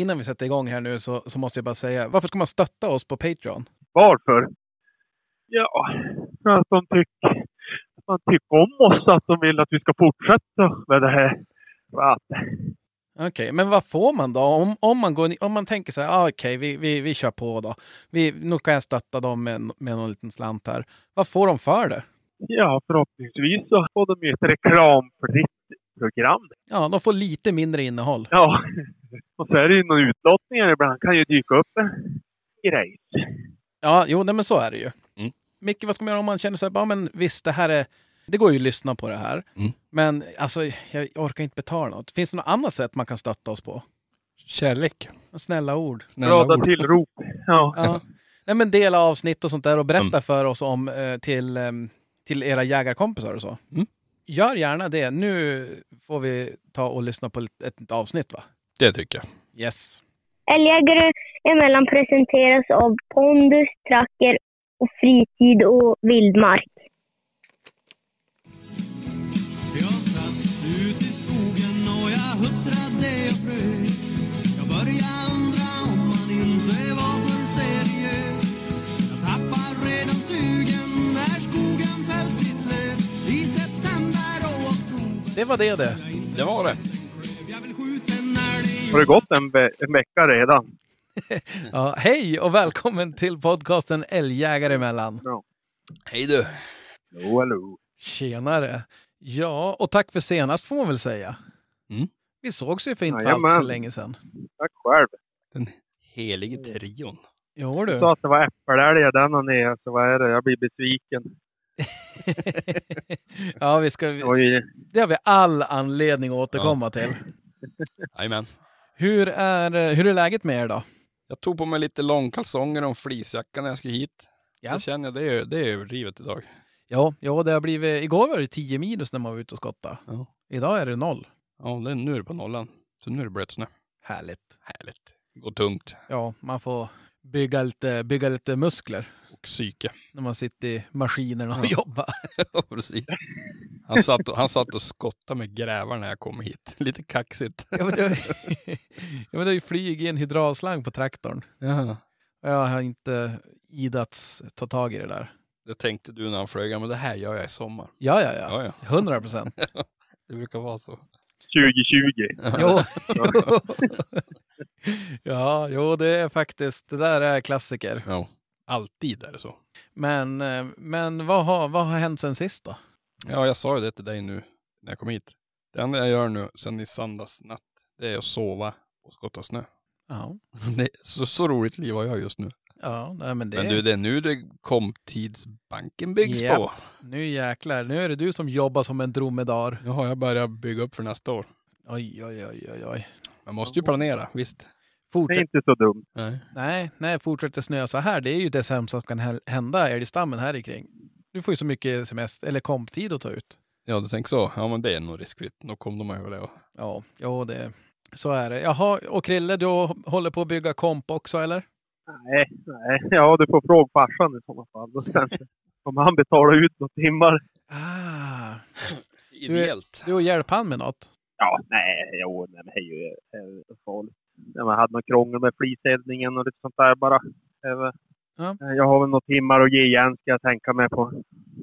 innan vi sätter igång här nu så, så måste jag bara säga, varför ska man stötta oss på Patreon? Varför? Ja, för att de tycker, man tycker om oss, att de vill att vi ska fortsätta med det här. Okej, men vad får man då? Om, om, man, går, om man tänker så här, ah, okej, vi, vi, vi kör på då. Vi, nu kan jag stötta dem med, med någon liten slant här. Vad får de för det? ja, förhoppningsvis så får de ju ett reklamfritt program. Ja, de får lite mindre innehåll. Ja, och så är det ju några utlottningar ibland. kan ju dyka upp en grej. Ja, jo, nej, men så är det ju. Mm. Micke, vad ska man göra om man känner så här, ja men visst, det här är... Det går ju att lyssna på det här. Mm. Men alltså, jag orkar inte betala något. Finns det något annat sätt man kan stötta oss på? Kärlek. Snälla ord. Snälla Glada tillrop. Ja. Ja. Nej, men dela avsnitt och sånt där och berätta Mm. för oss om eh, till, em, till era jägarkompisar och så. Mm. Gör gärna det. Nu får vi ta och lyssna på ett, ett avsnitt va? Det tycker jag. Yes. Älgjägare emellan presenteras av pondus, tracker och fritid och vildmark. Jag satt ut i skogen och jag huttrade och frös Jag började undra om man inte var för seriös Jag tappar redan sugen Det var det det. Det var det. Har det gått en, ve- en vecka redan? Ja, hej och välkommen till podcasten Älgjägare emellan. Hej du. Jo, hallå. Tjenare. Ja, och tack för senast får man väl säga. Mm. Vi sågs ju för inte Jajamän. allt så länge sedan. Tack själv. Den helige trion. Jo Du du. sa att det var äppelälgar den och ner, så vad är det? Jag blir besviken. ja, vi ska, det har vi all anledning att återkomma till. Jajamän. Hur är, hur är läget med er då? Jag tog på mig lite långkalsonger och en fleecejacka när jag skulle hit. Ja. Det känner jag, det är, det är överdrivet idag. Ja, ja, det har blivit... Igår var det 10 minus när man var ute och skottade. Ja. Idag är det noll. Ja, det, nu är det på nollan. Så nu är det blötsnö. Härligt. Härligt. Det går tungt. Ja, man får bygga lite, bygga lite muskler Och psyke. när man sitter i maskinerna och Ja. jobbar. Ja, precis. Han satt, och, han satt och skottade med grävar när jag kom hit. Lite kaxigt. Ja, men det, ja, men det flyg i en hydraulslang på traktorn. Ja. Jag har inte idats ta tag i det där. Det tänkte du när han flög, men det här gör jag i sommar. Ja, ja, ja. Ja, ja. 100 procent. Det brukar vara så. 2020. Jo. ja, jo, det är faktiskt, det där är klassiker. Ja. Alltid är det så. Men, eh, men vad, har, vad har hänt sen sist då? Ja, jag sa ju det till dig nu när jag kom hit. Det enda jag gör nu sen i söndags natt, det är att sova och skotta snö. Ja, Det så, så roligt liv har jag just nu. ja nej, men det... Men du, det är nu det komtidsbanken byggs Japp. på. Nu jäklar, nu är det du som jobbar som en dromedar. Nu har jag börjat bygga upp för nästa år. Oj, oj, oj, oj, oj. Man måste ju planera, visst. Det är Fortsätt, inte så dumt. Nej. nej, nej, fortsätter snöa så här, det är ju det sämsta som kan hä- hända älgstammen här kring. Du får ju så mycket semester, eller komptid att ta ut. Ja, du tänker så. Ja, men det är nog riskfritt. Då kommer de överleva. Ja, jo, det, så är det. Jaha, och Krille, du håller på att bygga komp också, eller? Nej, nej. Ja, du får fråga farsan i sådana fall. Då Om han betalar ut några timmar. Ah, Ideellt. du och hjälp han med något? Ja, nej, jo, nej, det är ju farligt. Ja, Man hade något krångel med fliseldningen och lite sånt där bara. Ja. Jag har väl några timmar att ge igen, ska jag tänka mig, på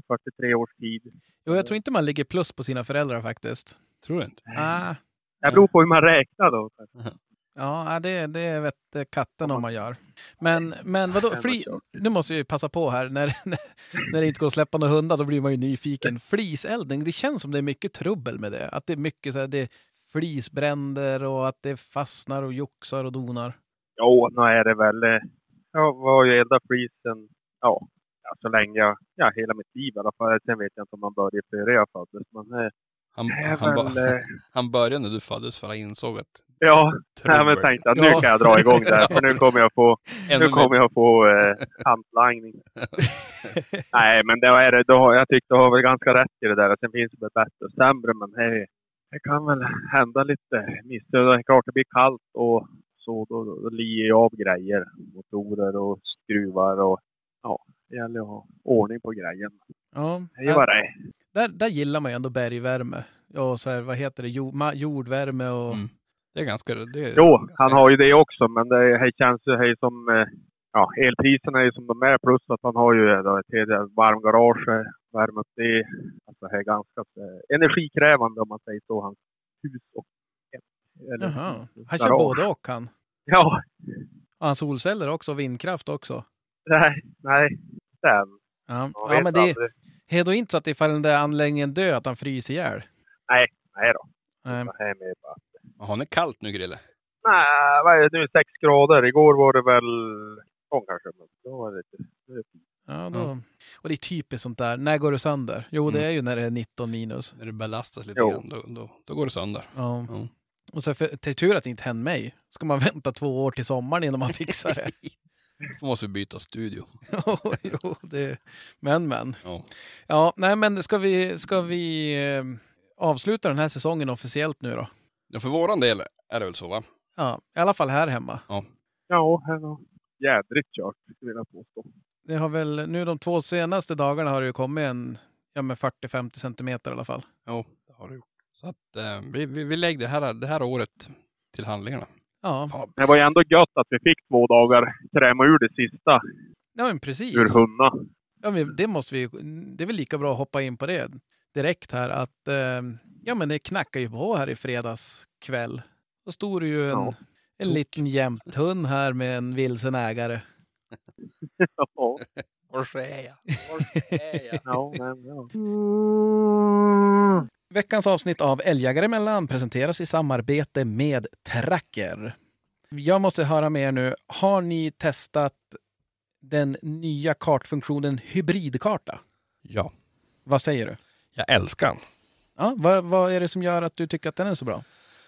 43 års tid. Jo, jag tror inte man ligger plus på sina föräldrar faktiskt. Tror du inte? Ah, Det beror på hur man räknar då. ja, det, det vet katten om man gör. Men, men vadå, var nu måste jag ju passa på här, när, när, när det inte går att släppa några hundar, då blir man ju nyfiken. Fliseldning, det känns som det är mycket trubbel med det. Att det är mycket så här, det är flisbränder och att det fastnar och joxar och donar. Jo, nu är det väl... eh, Jag var ju eldat flisen, ja, ja, så länge jag... Ja, hela mitt liv i alla fall. Sen vet jag inte om man började före jag föddes. Men eh, Han, han, väl... eh, han började när du föddes för han insåg att Ja, nej, men tänkte att nu Ja. kan jag dra igång det här. För nu kommer jag få, Ännu nu mer- kommer jag få eh, hantlangning. nej, men det är det. Då, har- jag tyckte du har väl ganska rätt i det där. Sen finns det bättre och sämre. Men hej, det kan väl hända lite missöden. Det är klart det blir kallt och så. Då, då, lier jag av grejer. Motorer och skruvar och ja, det gäller att ha ordning på grejen. Ja, Det är vad det är. där, där gillar man ju ändå bergvärme. Ja, så här, vad heter det, jord, jordvärme och... Mm. Det är ganska... Det är Jo, ganska han har ju det också, men det här känns ju här som... eh, Ja, elpriserna är ju som de är, plus att han har ju ett helt varmgarage, värme upp det. Alltså det är ganska eh, energikrävande om man säger så, hans hus och eller Jaha. Han kör garage. både och han. Ja, Och han solceller också, vindkraft också. nej, nej. Den. Ja, ja men det är då inte så att ifall den där anläggningen dör att han fryser ihjäl. Nej, nej då. Nej. Bara... Har ni kallt nu, Grille? Nej, vad är det nu? Sex grader. Igår var det väl... Ång kanske, men då var det lite... Ja, då. Och det är typiskt sånt där. När går det sönder? Jo, det Mm. är ju när det är 19 minus. När det belastas lite Jo. grann, då, då, då går det sönder. Ja. Ja. Och så för, till tur att det inte hände mig. Ska man vänta två år till sommaren innan man fixar det? Då måste vi byta studio. jo, det... Men, men. Ja. Ja, nej, men ska vi, ska vi eh, avsluta den här säsongen officiellt nu då? ja, för våran del är det väl så va? Ja, i alla fall här hemma. Ja, här var jädrigt kört, skulle jag påstå. Det har väl, nu de två senaste dagarna har det ju kommit en ja, men 40-50 centimeter i alla fall. Jo, det har det gjort. Så att eh, vi, vi, vi lägger det här, det här året till handlingarna. Ja, Fan, Det var ju ändå gött att vi fick två dagar kräma ur det sista ja men precis. ur hunna. Ja, men det måste vi Det är väl lika bra att hoppa in på det direkt här att eh, ja, men det knackar ju på här i fredags kväll. Då stod det ju en, Ja. en liten jämthund här med en vilsen ägare. ja, Var är jag? Var är jag? ja, men, ja. Veckans avsnitt av Älgjägare emellan presenteras i samarbete med Tracker. Jag måste höra med er nu. Har ni testat den nya kartfunktionen hybridkarta? Ja, Vad säger du? jag älskar den. Ja, vad, vad är det som gör att du tycker att den är så bra?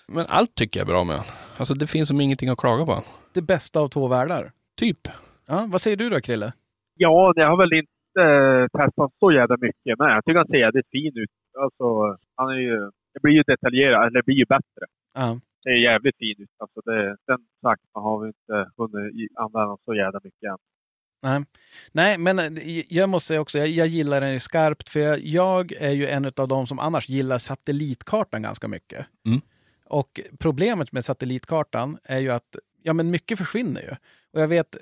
Men allt tycker jag är bra med den. Alltså det finns som ingenting att klaga på. Det bästa av två världar. Typ. Ja, vad säger du då, Krille? ja, det har väl inte eh, testat så jävla mycket, men jag tycker han ser jävligt fin ut. Alltså, han är ju... Det blir ju detaljerat, eller det blir ju bättre. Ja. Det är jävligt fin ut. Alltså det, den sakten har vi inte hunnit använda så jävla mycket än. Nej. Nej, men eh, jag måste säga också, jag, jag gillar den skarpt för jag, jag är ju en av de som annars gillar satellitkartan ganska mycket. Mm. Och problemet med satellitkartan är ju att ja, men mycket försvinner ju. Och jag vet,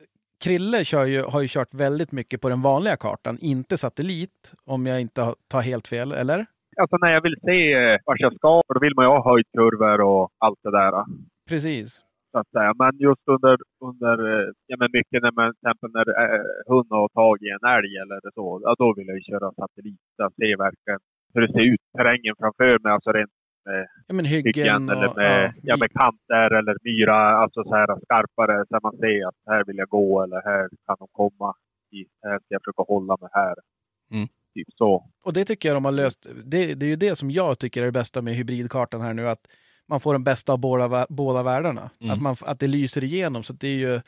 Krille kör ju, har ju kört väldigt mycket på den vanliga kartan, inte satellit, om jag inte tar helt fel, eller? Alltså när jag vill se eh, vart jag ska, då vill man ju ha höjdkurvor och allt det där. Precis. Så att säga. Men just under, under eh, ja, men mycket när man till exempel när eh, hund har tagit en älg eller så, ja, då vill jag ju köra satellit. Jag ser verkligen hur det ser ut, terrängen framför mig, alltså rent Ja, men hyggen, hyggen eller och... med, ja, ja, med kanter eller myra, alltså så här skarpare så man ser att här vill jag gå eller här kan de komma. I, här ska jag försöka hålla mig här. Mm. Typ så. Och det tycker jag de har löst. Det, det är ju det som jag tycker är det bästa med hybridkartan här nu, att man får den bästa av båda, båda världarna. Mm. Att, man, att det lyser igenom, så det är ju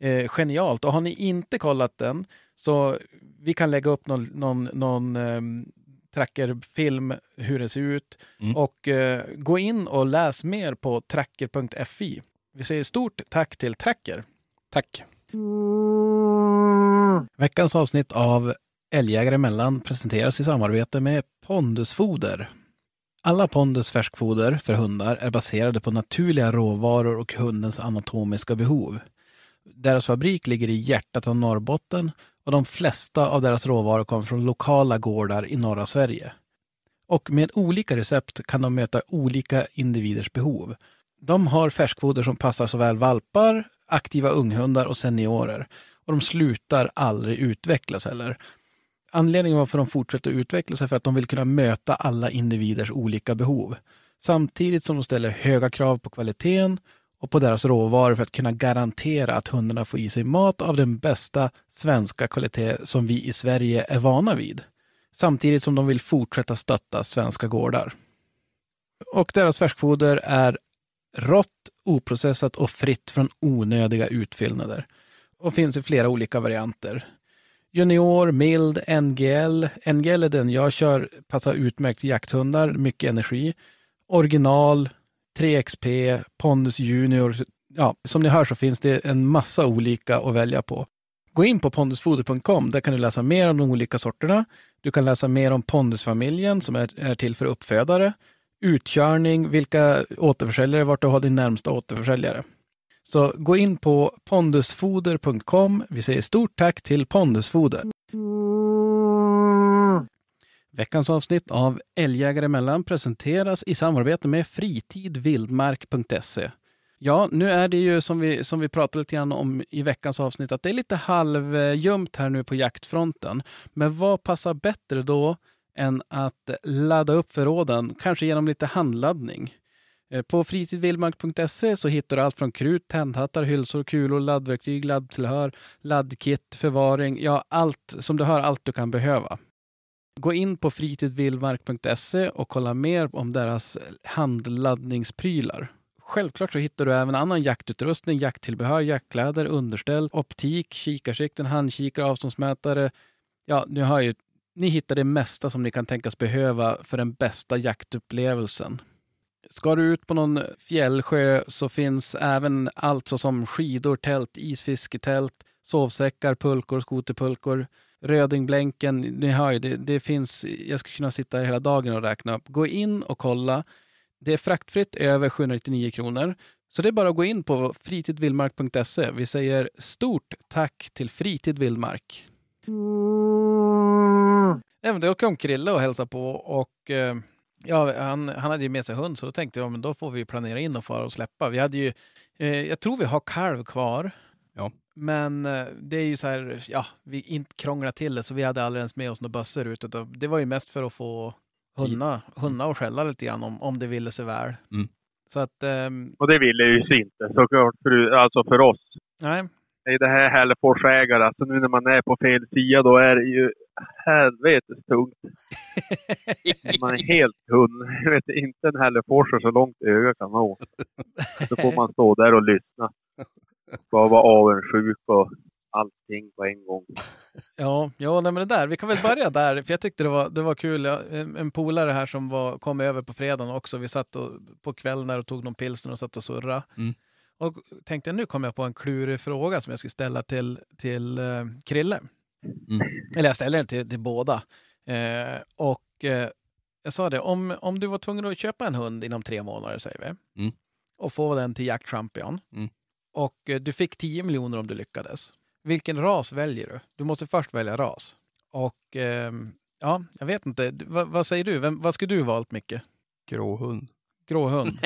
eh, genialt. Och har ni inte kollat den, så vi kan lägga upp någon, någon, någon ehm, trackerfilm hur det ser ut. Mm. Och eh, gå in och läs mer på tracker.fi. Vi säger stort tack till Tracker. Tack. Veckans avsnitt av Älgjägare emellan presenteras i samarbete med Pondusfoder. Alla Pondus färskfoder för hundar är baserade på naturliga råvaror och hundens anatomiska behov. Deras fabrik ligger i hjärtat av Norrbotten och de flesta av deras råvaror kommer från lokala gårdar i norra Sverige. Och med olika recept kan de möta olika individers behov. De har färskfoder som passar såväl valpar, aktiva unghundar och seniorer. Och de slutar aldrig utvecklas heller. Anledningen varför de fortsätter utvecklas är för att de vill kunna möta alla individers olika behov. Samtidigt som de ställer höga krav på kvaliteten och på deras råvaror för att kunna garantera att hundarna får i sig mat av den bästa svenska kvalitet som vi i Sverige är vana vid. Samtidigt som de vill fortsätta stötta svenska gårdar. Och deras färskfoder är rått, oprocessat och fritt från onödiga utfyllnader. Och finns i flera olika varianter. Junior, mild, NGL. NGL är den jag kör, passar utmärkt till jakthundar, mycket energi. Original, 3XP, Pondus Junior. Ja, som ni hör så finns det en massa olika att välja på. Gå in på pondusfoder.com. Där kan du läsa mer om de olika sorterna. Du kan läsa mer om Pondusfamiljen som är, är till för uppfödare. utkörning, vilka återförsäljare, vart du har din närmsta återförsäljare. Så gå in på pondusfoder.com. Vi säger stort tack till Pondusfoder. Veckans avsnitt av Älgjägare emellan presenteras i samarbete med fritidvildmark.se. Ja, nu är det ju som vi, som vi pratade lite grann om i veckans avsnitt att det är lite halvljumt här nu på jaktfronten. Men vad passar bättre då än att ladda upp förråden, kanske genom lite handladdning? Eh, på fritidvildmark.se så hittar du allt från krut, tändhattar, hylsor, kulor, laddverktyg, laddtillhör, laddkit, förvaring, ja allt som du hör, allt du kan behöva. Gå in på fritidvildmark.se och kolla mer om deras handladdningsprylar. Självklart så hittar du även annan jaktutrustning, jakttillbehör, jaktkläder, underställ, optik, kikarsikten, handkikare, avståndsmätare. Ja, ni hör ju, ni hittar det mesta som ni kan tänkas behöva för den bästa jaktupplevelsen. Ska du ut på någon fjällsjö så finns även allt såsom skidor, tält, isfisketält, sovsäckar, pulkor, skoterpulkor, Rödingblänken. Ni hör ju, det, det finns, jag skulle kunna sitta här hela dagen och räkna upp. Gå in och kolla. Det är fraktfritt över 799 kronor. Så det är bara att gå in på fritidvildmark.se. Vi säger stort tack till Fritid Vildmark. Även då kom Krille och hälsade på och eh, ja, han, han hade ju med sig hund så då tänkte jag men då får vi planera in och fara och släppa. Vi hade ju, eh, jag tror vi har kalv kvar. Ja. Men eh, det är ju så här, ja, vi inte krånglar till det så vi hade aldrig ens med oss några bössor ut. utan Det var ju mest för att få hunna, hunna och skälla lite grann om, om det ville sig väl. Mm. Så att, ehm, Och det ville ju sig inte såklart, för, alltså för oss. nej, Det är det här Hälleforsägare, alltså nu när man är på fel sida då är det ju helvetes tungt. Man är helt hund. Jag vet inte en Hälleforsare så långt ögat kan nå. Då får man stå där och lyssna. Bara vara avundsjuk och allting på en gång. Ja, ja nej, men det där. Vi kan väl börja där, för jag tyckte det var, det var kul. Jag, en, polare här som var, kom över på fredagen också. Vi satt och, på kvällen där och tog någon pilsner och satt och surra. Mm. Och tänkte nu kommer jag på en klurig fråga som jag ska ställa till, till eh, Krille. Mm. Eller jag ställer den till, till båda. Eh, och eh, jag sa det, om, om du var tvungen att köpa en hund inom tre månader, säger vi, Mm. och få den till Jack Champion, Mm. Och eh, du fick 10 miljoner om du lyckades. Vilken ras väljer du? Du måste först välja ras. Och ehm, ja, jag vet inte. Du- Vad, säger du? Vem, vad skulle du valt, Micke? Gråhund. Grå hund?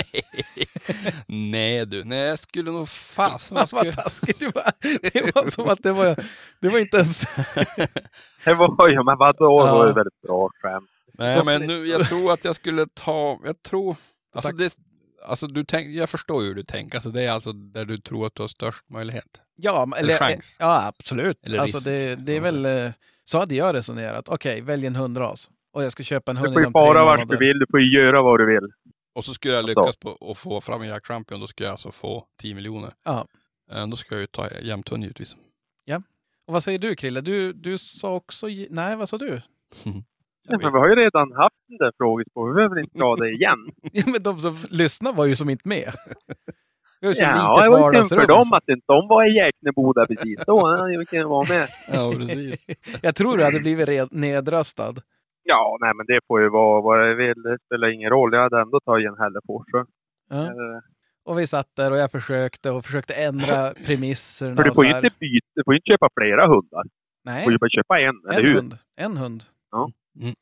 Nej du, nej jag skulle nog fasen... Vad skulle... taskigt. Det var, det var som att det var, det var inte ens... Det var ju, men vadå? Det var ju väldigt bra skämt. Nej men nu, jag tror att jag skulle ta, jag tror, alltså det, alltså du tänk, jag förstår ju hur du tänker, alltså det är alltså där du tror att du har störst möjlighet. Ja, men- eller, chans. ja absolut. Eller alltså det, det är väl... eh, Så hade jag resonerat. Okej, välj en hundras. Och jag ska köpa en Du hund får ju inom tre fara vart du månader. vill. Du får ju göra vad du vill. Och så skulle jag Alltså. lyckas på att få fram en Jack Champion, då skulle jag alltså få 10 miljoner. Ja. Eh, Då ska jag ju ta jämthund givetvis. Och vad säger du, Krille? Du, du sa också... Nej, vad sa du? Ja, men vi har ju redan haft den där frågesporten. Vi behöver inte dra det igen. Ja, men de som lyssnar var ju som inte med. Vi har ju så Ja, det var ju synd för dem att inte de var i Jäkneboda precis då. De kunnat vara med. Ja, precis. Jag tror du hade blivit nedröstad. Ja, nej men det får ju vara vad det vill. Det spelar ingen roll. Jag hade ändå tagit en Hällefors. Ja. Eh, Och vi satt där och jag försökte och försökte ändra premisserna. För du får ju inte byta. Du får inte köpa flera hundar. Du Nej, får ju bara köpa en, eller en hur? hund. En hund. Ja. Mm.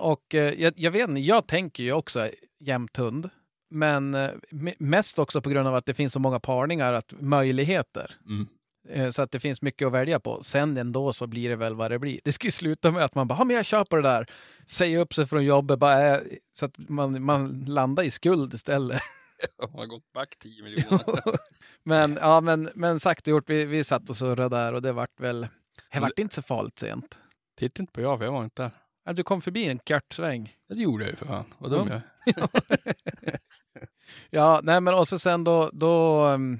Och eh, jag, jag vet inte, jag tänker ju också jämt hund. Men eh, me- mest också på grund av att det finns så många parningar, att möjligheter. Mm. Eh, Så att det finns mycket att välja på. Sen ändå så blir det väl vad det blir. Det ska ju sluta med att man bara, ja men jag köper det där. Säger upp sig från jobbet, bara är, så att man, man landar i skuld istället. Jag har gått back 10 miljoner. men, ja, men, men sagt och gjort, vi, vi satt och surrade där och det vart väl, det vart inte så farligt sent. Titta inte på jag, för jag var inte där. Ja, Du kom förbi en kort sväng. Ja, Det gjorde jag ju för fan. Vad dum Ja. jag. Ja, nej men och så sen då, då um,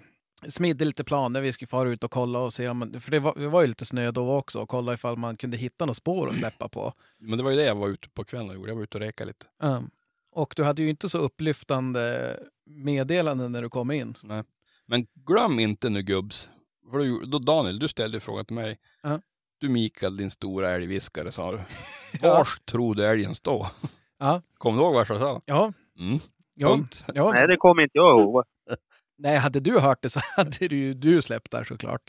smidde lite planer. Vi skulle fara ut och kolla och se om, för det var, det var ju lite snö då också, och kolla ifall man kunde hitta några spår att släppa på. Men det var ju det jag var ute på kvällen och gjorde. Jag var ute och reka lite. Um, och du hade ju inte så upplyftande meddelanden när du kom in. Men glöm inte nu gubbs. För då, Daniel, du ställde ju frågan till mig. Ja. Du Mikael, din stora älgviskare, sa du. Ja. Vars tror du älgen står? Ja. Kommer du ihåg vad jag sa? Ja, Mm. Ja, Punkt. ja. Nej, det kommer inte jag ihåg. Nej, hade du hört det så hade du du släppt där såklart.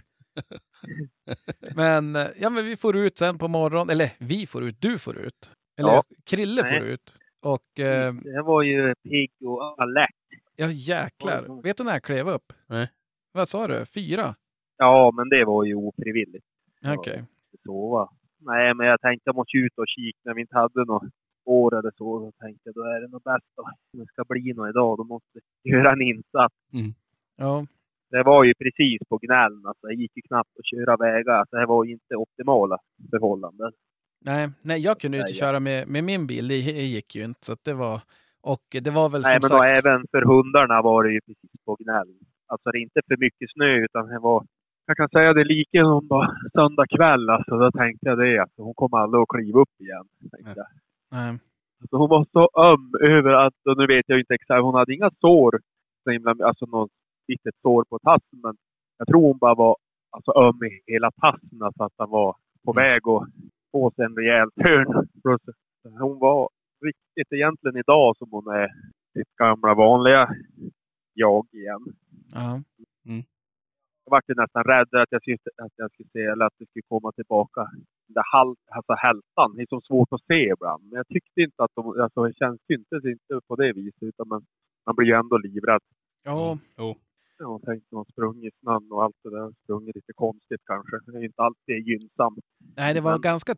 Men, ja, men vi får ut sen på morgonen, eller vi får ut, du får ut. Eller Ja. Krille får Nej. ut. Och eh, Det var ju pigg och alert. ja, jäklar. Oj, oj. Vet du när jag klev upp? Nej. Vad sa du? Fyra? Ja, men det var ju ofrivilligt. Okej. Inte sova. Nej, men jag tänkte jag måste ut och kika när vi inte hade något spår eller så. Då tänkte jag då är det nog bäst. Om det ska bli något idag, då måste jag göra en insats. Ja. Det var ju precis på gnällen. Alltså, det gick ju knappt att köra vägar. Alltså, det var ju inte optimala förhållanden. Nej, nej, jag kunde ju inte köra med, med min bil. Det gick ju inte. Så det var... Och det var väl Nej, som men sagt... även för hundarna var det ju precis på gnällen. Alltså det är inte för mycket snö utan det var... Jag kan säga det lika som bara söndag kväll. Alltså, då tänkte jag det. Alltså, hon kommer aldrig att kliva upp igen. Tänkte jag. Nej. Alltså, hon var så öm över att, och nu vet jag inte exakt, hon hade inga sår. så himla- Alltså något litet sår på tassen. Men jag tror hon bara var alltså, öm i hela tassen. Alltså att han var på väg att få sig en rejäl törn. Hon var riktigt egentligen idag som hon är sitt gamla vanliga jag igen. Ja. Jag vart nästan rädd att jag skulle, att jag skulle se, eller att det skulle komma tillbaka. Den där halt, alltså hältan, det är så svårt att se ibland. Men jag tyckte inte att de, alltså det känns inte, inte på det viset. Utan man, man blir ju ändå livrädd. Ja, Jo. Jag tänkte man sprungit snön och allt det där. Sprungit lite konstigt kanske. Det är inte alltid gynnsamt. nej, det var Men- ganska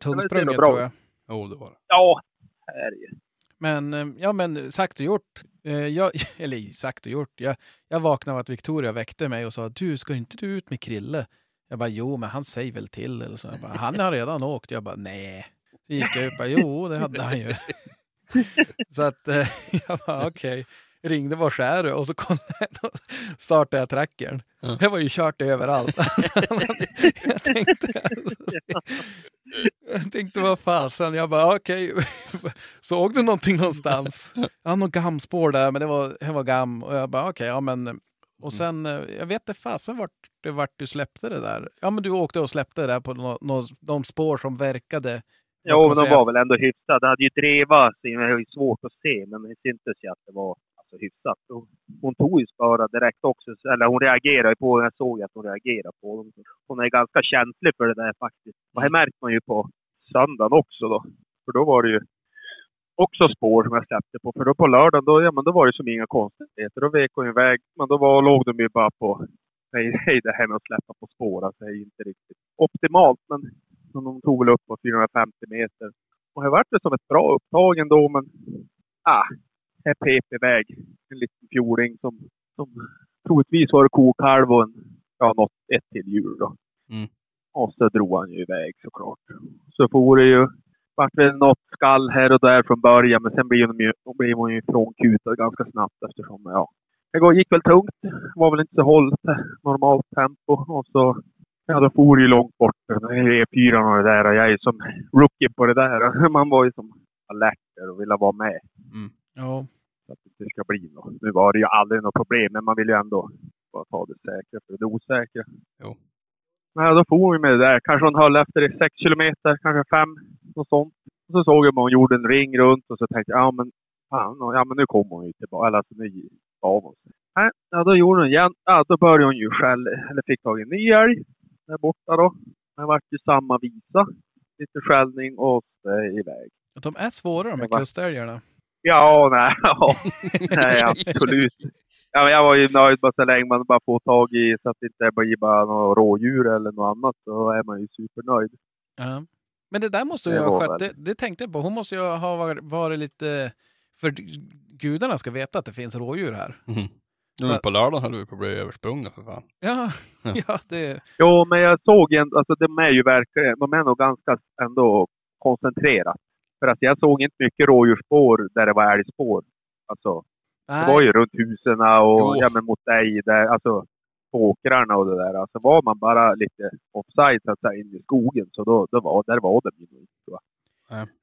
nog bra tror jag. Jo, det var det. Ja, det är det. Men, eh, ja, men sagt och gjort. Eh, Jag, eller sagt och gjort. Jag, jag vaknade av att Victoria väckte mig och sa du, ska inte du ut med Krille? Jag bara, jo, men han säger väl till. Eller så. Jag bara, han har redan åkt. Jag bara, nej. Så gick jag och bara, jo, det hade han ju. så att eh, jag bara, okej. Ringde, var är du? Och så då startade jag trackern. Ja. Jag var ju kört överallt. Jag tänkte, alltså, jag tänkte vad fasen. Jag bara, okej. Såg du någonting någonstans? Jag har något gamspår där, men det var, det var gam. Och jag bara, okej, ja men. Och sen, eh, jag vet inte fasen vart, vart du släppte det där. Ja, men du åkte och släppte det där på no, no, de spår som verkade. Jo, man men de säga? var väl ändå hyfsade. Det hade ju drevat, så det var ju svårt att se, men det syntes ju att det var så hyfsat. Och hon tog ju spöra direkt också, eller hon reagerade på det. Jag såg att hon reagerade på det. Hon är ganska känslig för det där faktiskt. Och det märkte man ju på söndagen också då. För då var det ju också spår som jag släppte på. För då på lördagen, då, ja, men då var det som inga konstigheter. Då vek hon iväg. Men då var, låg de ju bara på... Nej, nej, det här med att släppa på spår, alltså, det är ju inte riktigt optimalt. Men men de tog väl upp på 450 meter. Och här vart det som ett bra upptag ändå, men ah, här pep iväg en liten fjording som, som troligtvis var det kokalv och en, ja, något, ett till djur då. Mm. Och så drog han ju iväg såklart. Så for det ju, vart väl något skall här och där från början, men sen blev hon ju, då blev hon ju frånkutad ganska snabbt eftersom, ja. Det gick väl tungt, var väl inte så hållt, normalt tempo och så Ja, då for ju långt bort. Det är E4 och det där. Och jag är som rookie på det där. Man var ju som alert och ville vara med. Ja, Så att det ska bli något. Nu var det ju aldrig något problem, men man vill ju ändå bara ta det säkra för det osäkra. Jo. Nej, då for vi med det där. Kanske hon höll efter i sex kilometer, kanske fem, något sånt. Och så såg jag att hon gjorde en ring runt och så tänkte jag, ja men fan, ja men nu kommer hon ju tillbaka. Eller alltså nu gav hon sig. Nej, ja, då gjorde hon igen. Ja, då började hon ju själv, eller fick tag i en ny älg där borta då. Det vart ju samma visa. Lite skällning och så iväg. att de är svåra de här kustälgarna. Ja, nej, ja. nej absolut. Ja, men jag var ju nöjd bara så länge man bara får tag i så att det inte blir bara något rådjur eller något annat. Så är man ju supernöjd. Ja. Men det där måste ju ha skött, det, det tänkte jag på. Hon måste ju ha varit, varit lite... För gudarna ska veta att det finns rådjur här. Så- Nu på lördagen höll vi på att bli översprungna för fan. Ja, Ja. ja det... Jo, men jag såg en, alltså de är ju verkligen, de är nog ganska ändå koncentrerat. För att jag såg inte mycket rådjursspår där det var älgspår. Alltså, det var ju runt husen och Jo. ja, men mot dig, där, alltså på åkrarna och det där. Alltså var man bara lite offside så att säga in i skogen så då, då var, där var de ju inte. jag.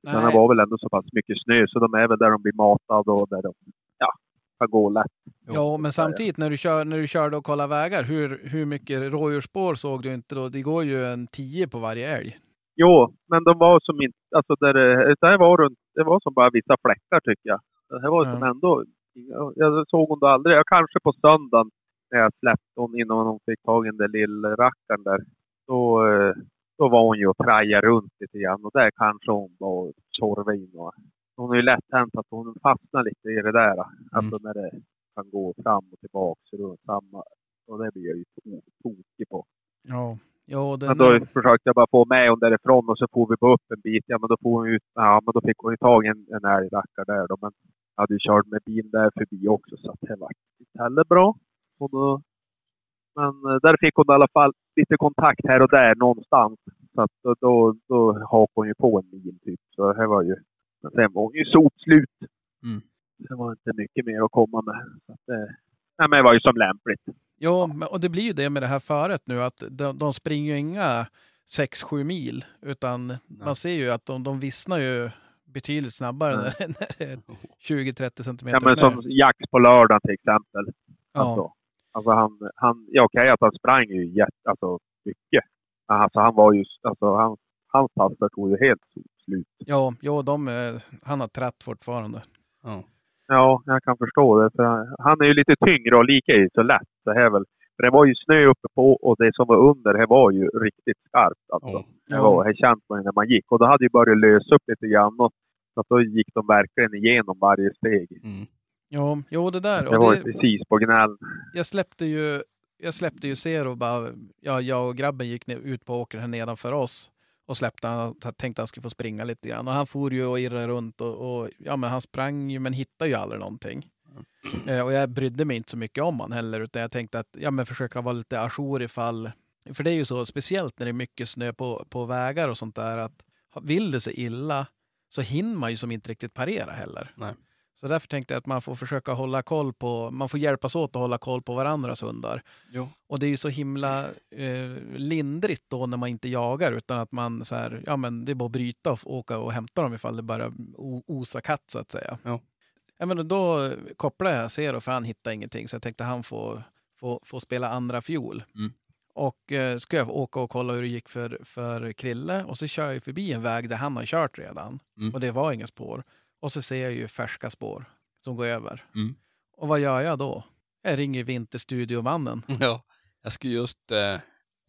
Men det var väl ändå så pass mycket snö så de är väl där de blir matade och där de ja, kan gå lätt. Ja, men samtidigt när du, kör, när du körde och kollade vägar, hur, hur mycket rådjursspår såg du inte då? Det går ju en 10 på varje älg. Jo, men de var som inte, alltså där det, var runt, det var som bara vissa fläckar tycker jag. Det här var Ja. som ändå inga- Jag såg hon då aldrig. Jag kanske på söndagen när jag släppte hon innan hon fick tag i den där lillrackaren där. Då, eh, då var hon ju och trajade runt lite grann och där kanske hon var och tjorvade in. Och, hon är ju lätt hänt att hon fastnar lite i det där. Alltså när det kan gå fram och tillbaka runt samma. Och det blir jag ju to- tokig på. Ja, ja den, Men då försökte jag bara få med hon därifrån och så får vi bara upp en bit. Ja, men då får hon ut, ja, men då fick hon ju tag i en, en älgrackare där då. Men jag hade ju kört med bil där förbi också så att det var inte heller bra. Och då, men eh, där fick hon i alla fall lite kontakt här och där någonstans. Så att då, då, då hakade hon ju på en mil typ. Så det var ju, men sen var hon ju sotslut. Mm. Det var inte mycket mer att komma med. Så att det, nej, men det var ju som lämpligt. Ja, men- och det blir ju det med det här föret nu att de, de springer ju inga 6-7 mil utan man ser ju att de, de vissnar ju betydligt snabbare Mm. när, när det är 20-30 centimeter Ja, men som Jax på lördagen till exempel. Ja. Alltså, alltså han, han, ja okej att han sprang ju jätte, alltså mycket. Alltså han var ju, alltså han, hans passar tog ju helt slut. Ja, ja de, han har tratt fortfarande. Ja. Ja, jag kan förstå det. För han, är ju lite tyngre och lika är ju så lätt. Det här väl, för det var ju snö uppe på och det som var under det var ju riktigt skarpt. Alltså. Ja. Det var, det man när man gick. Och då hade ju börjat lösa upp lite grann. Och, så att då gick de verkligen igenom varje steg. Mm. Ja, jo det där. Det var ju det, precis på gnällen. jag släppte ju jag släppte ju Zero bara, ja, jag och grabben gick ut på åkern här nedanför oss och släppte han, tänkte att han skulle få springa lite grann. Och han for ju och irrade runt och, och ja men han sprang ju men hittade ju aldrig någonting. Eh, och jag brydde mig inte så mycket om han heller utan jag tänkte att ja men försöka vara lite ajour ifall, för det är ju så speciellt när det är mycket snö på, på vägar och sånt där att vill det sig illa så hinner man ju som inte riktigt parera heller. Nej. Så därför tänkte jag att man får försöka hålla koll på, man får hjälpas åt att hålla koll på varandras hundar. Jo. Och det är ju så himla eh, lindrigt då när man inte jagar utan att man så här, ja men det är bara att bryta och åka och hämta dem ifall det bara osa katt så att säga. Ja. Ja, men då kopplade jag Zero för han hittade ingenting så jag tänkte han får, får, får spela andra fiol. Mm. Och eh, ska jag åka och kolla hur det gick för, för Krille och så kör jag förbi en väg där han har kört redan Mm. och det var inga spår. Och så ser jag ju färska spår som går över. Mm. Och vad gör jag då? Jag ringer Vinterstudiomannen. Ja, jag skulle just... Eh,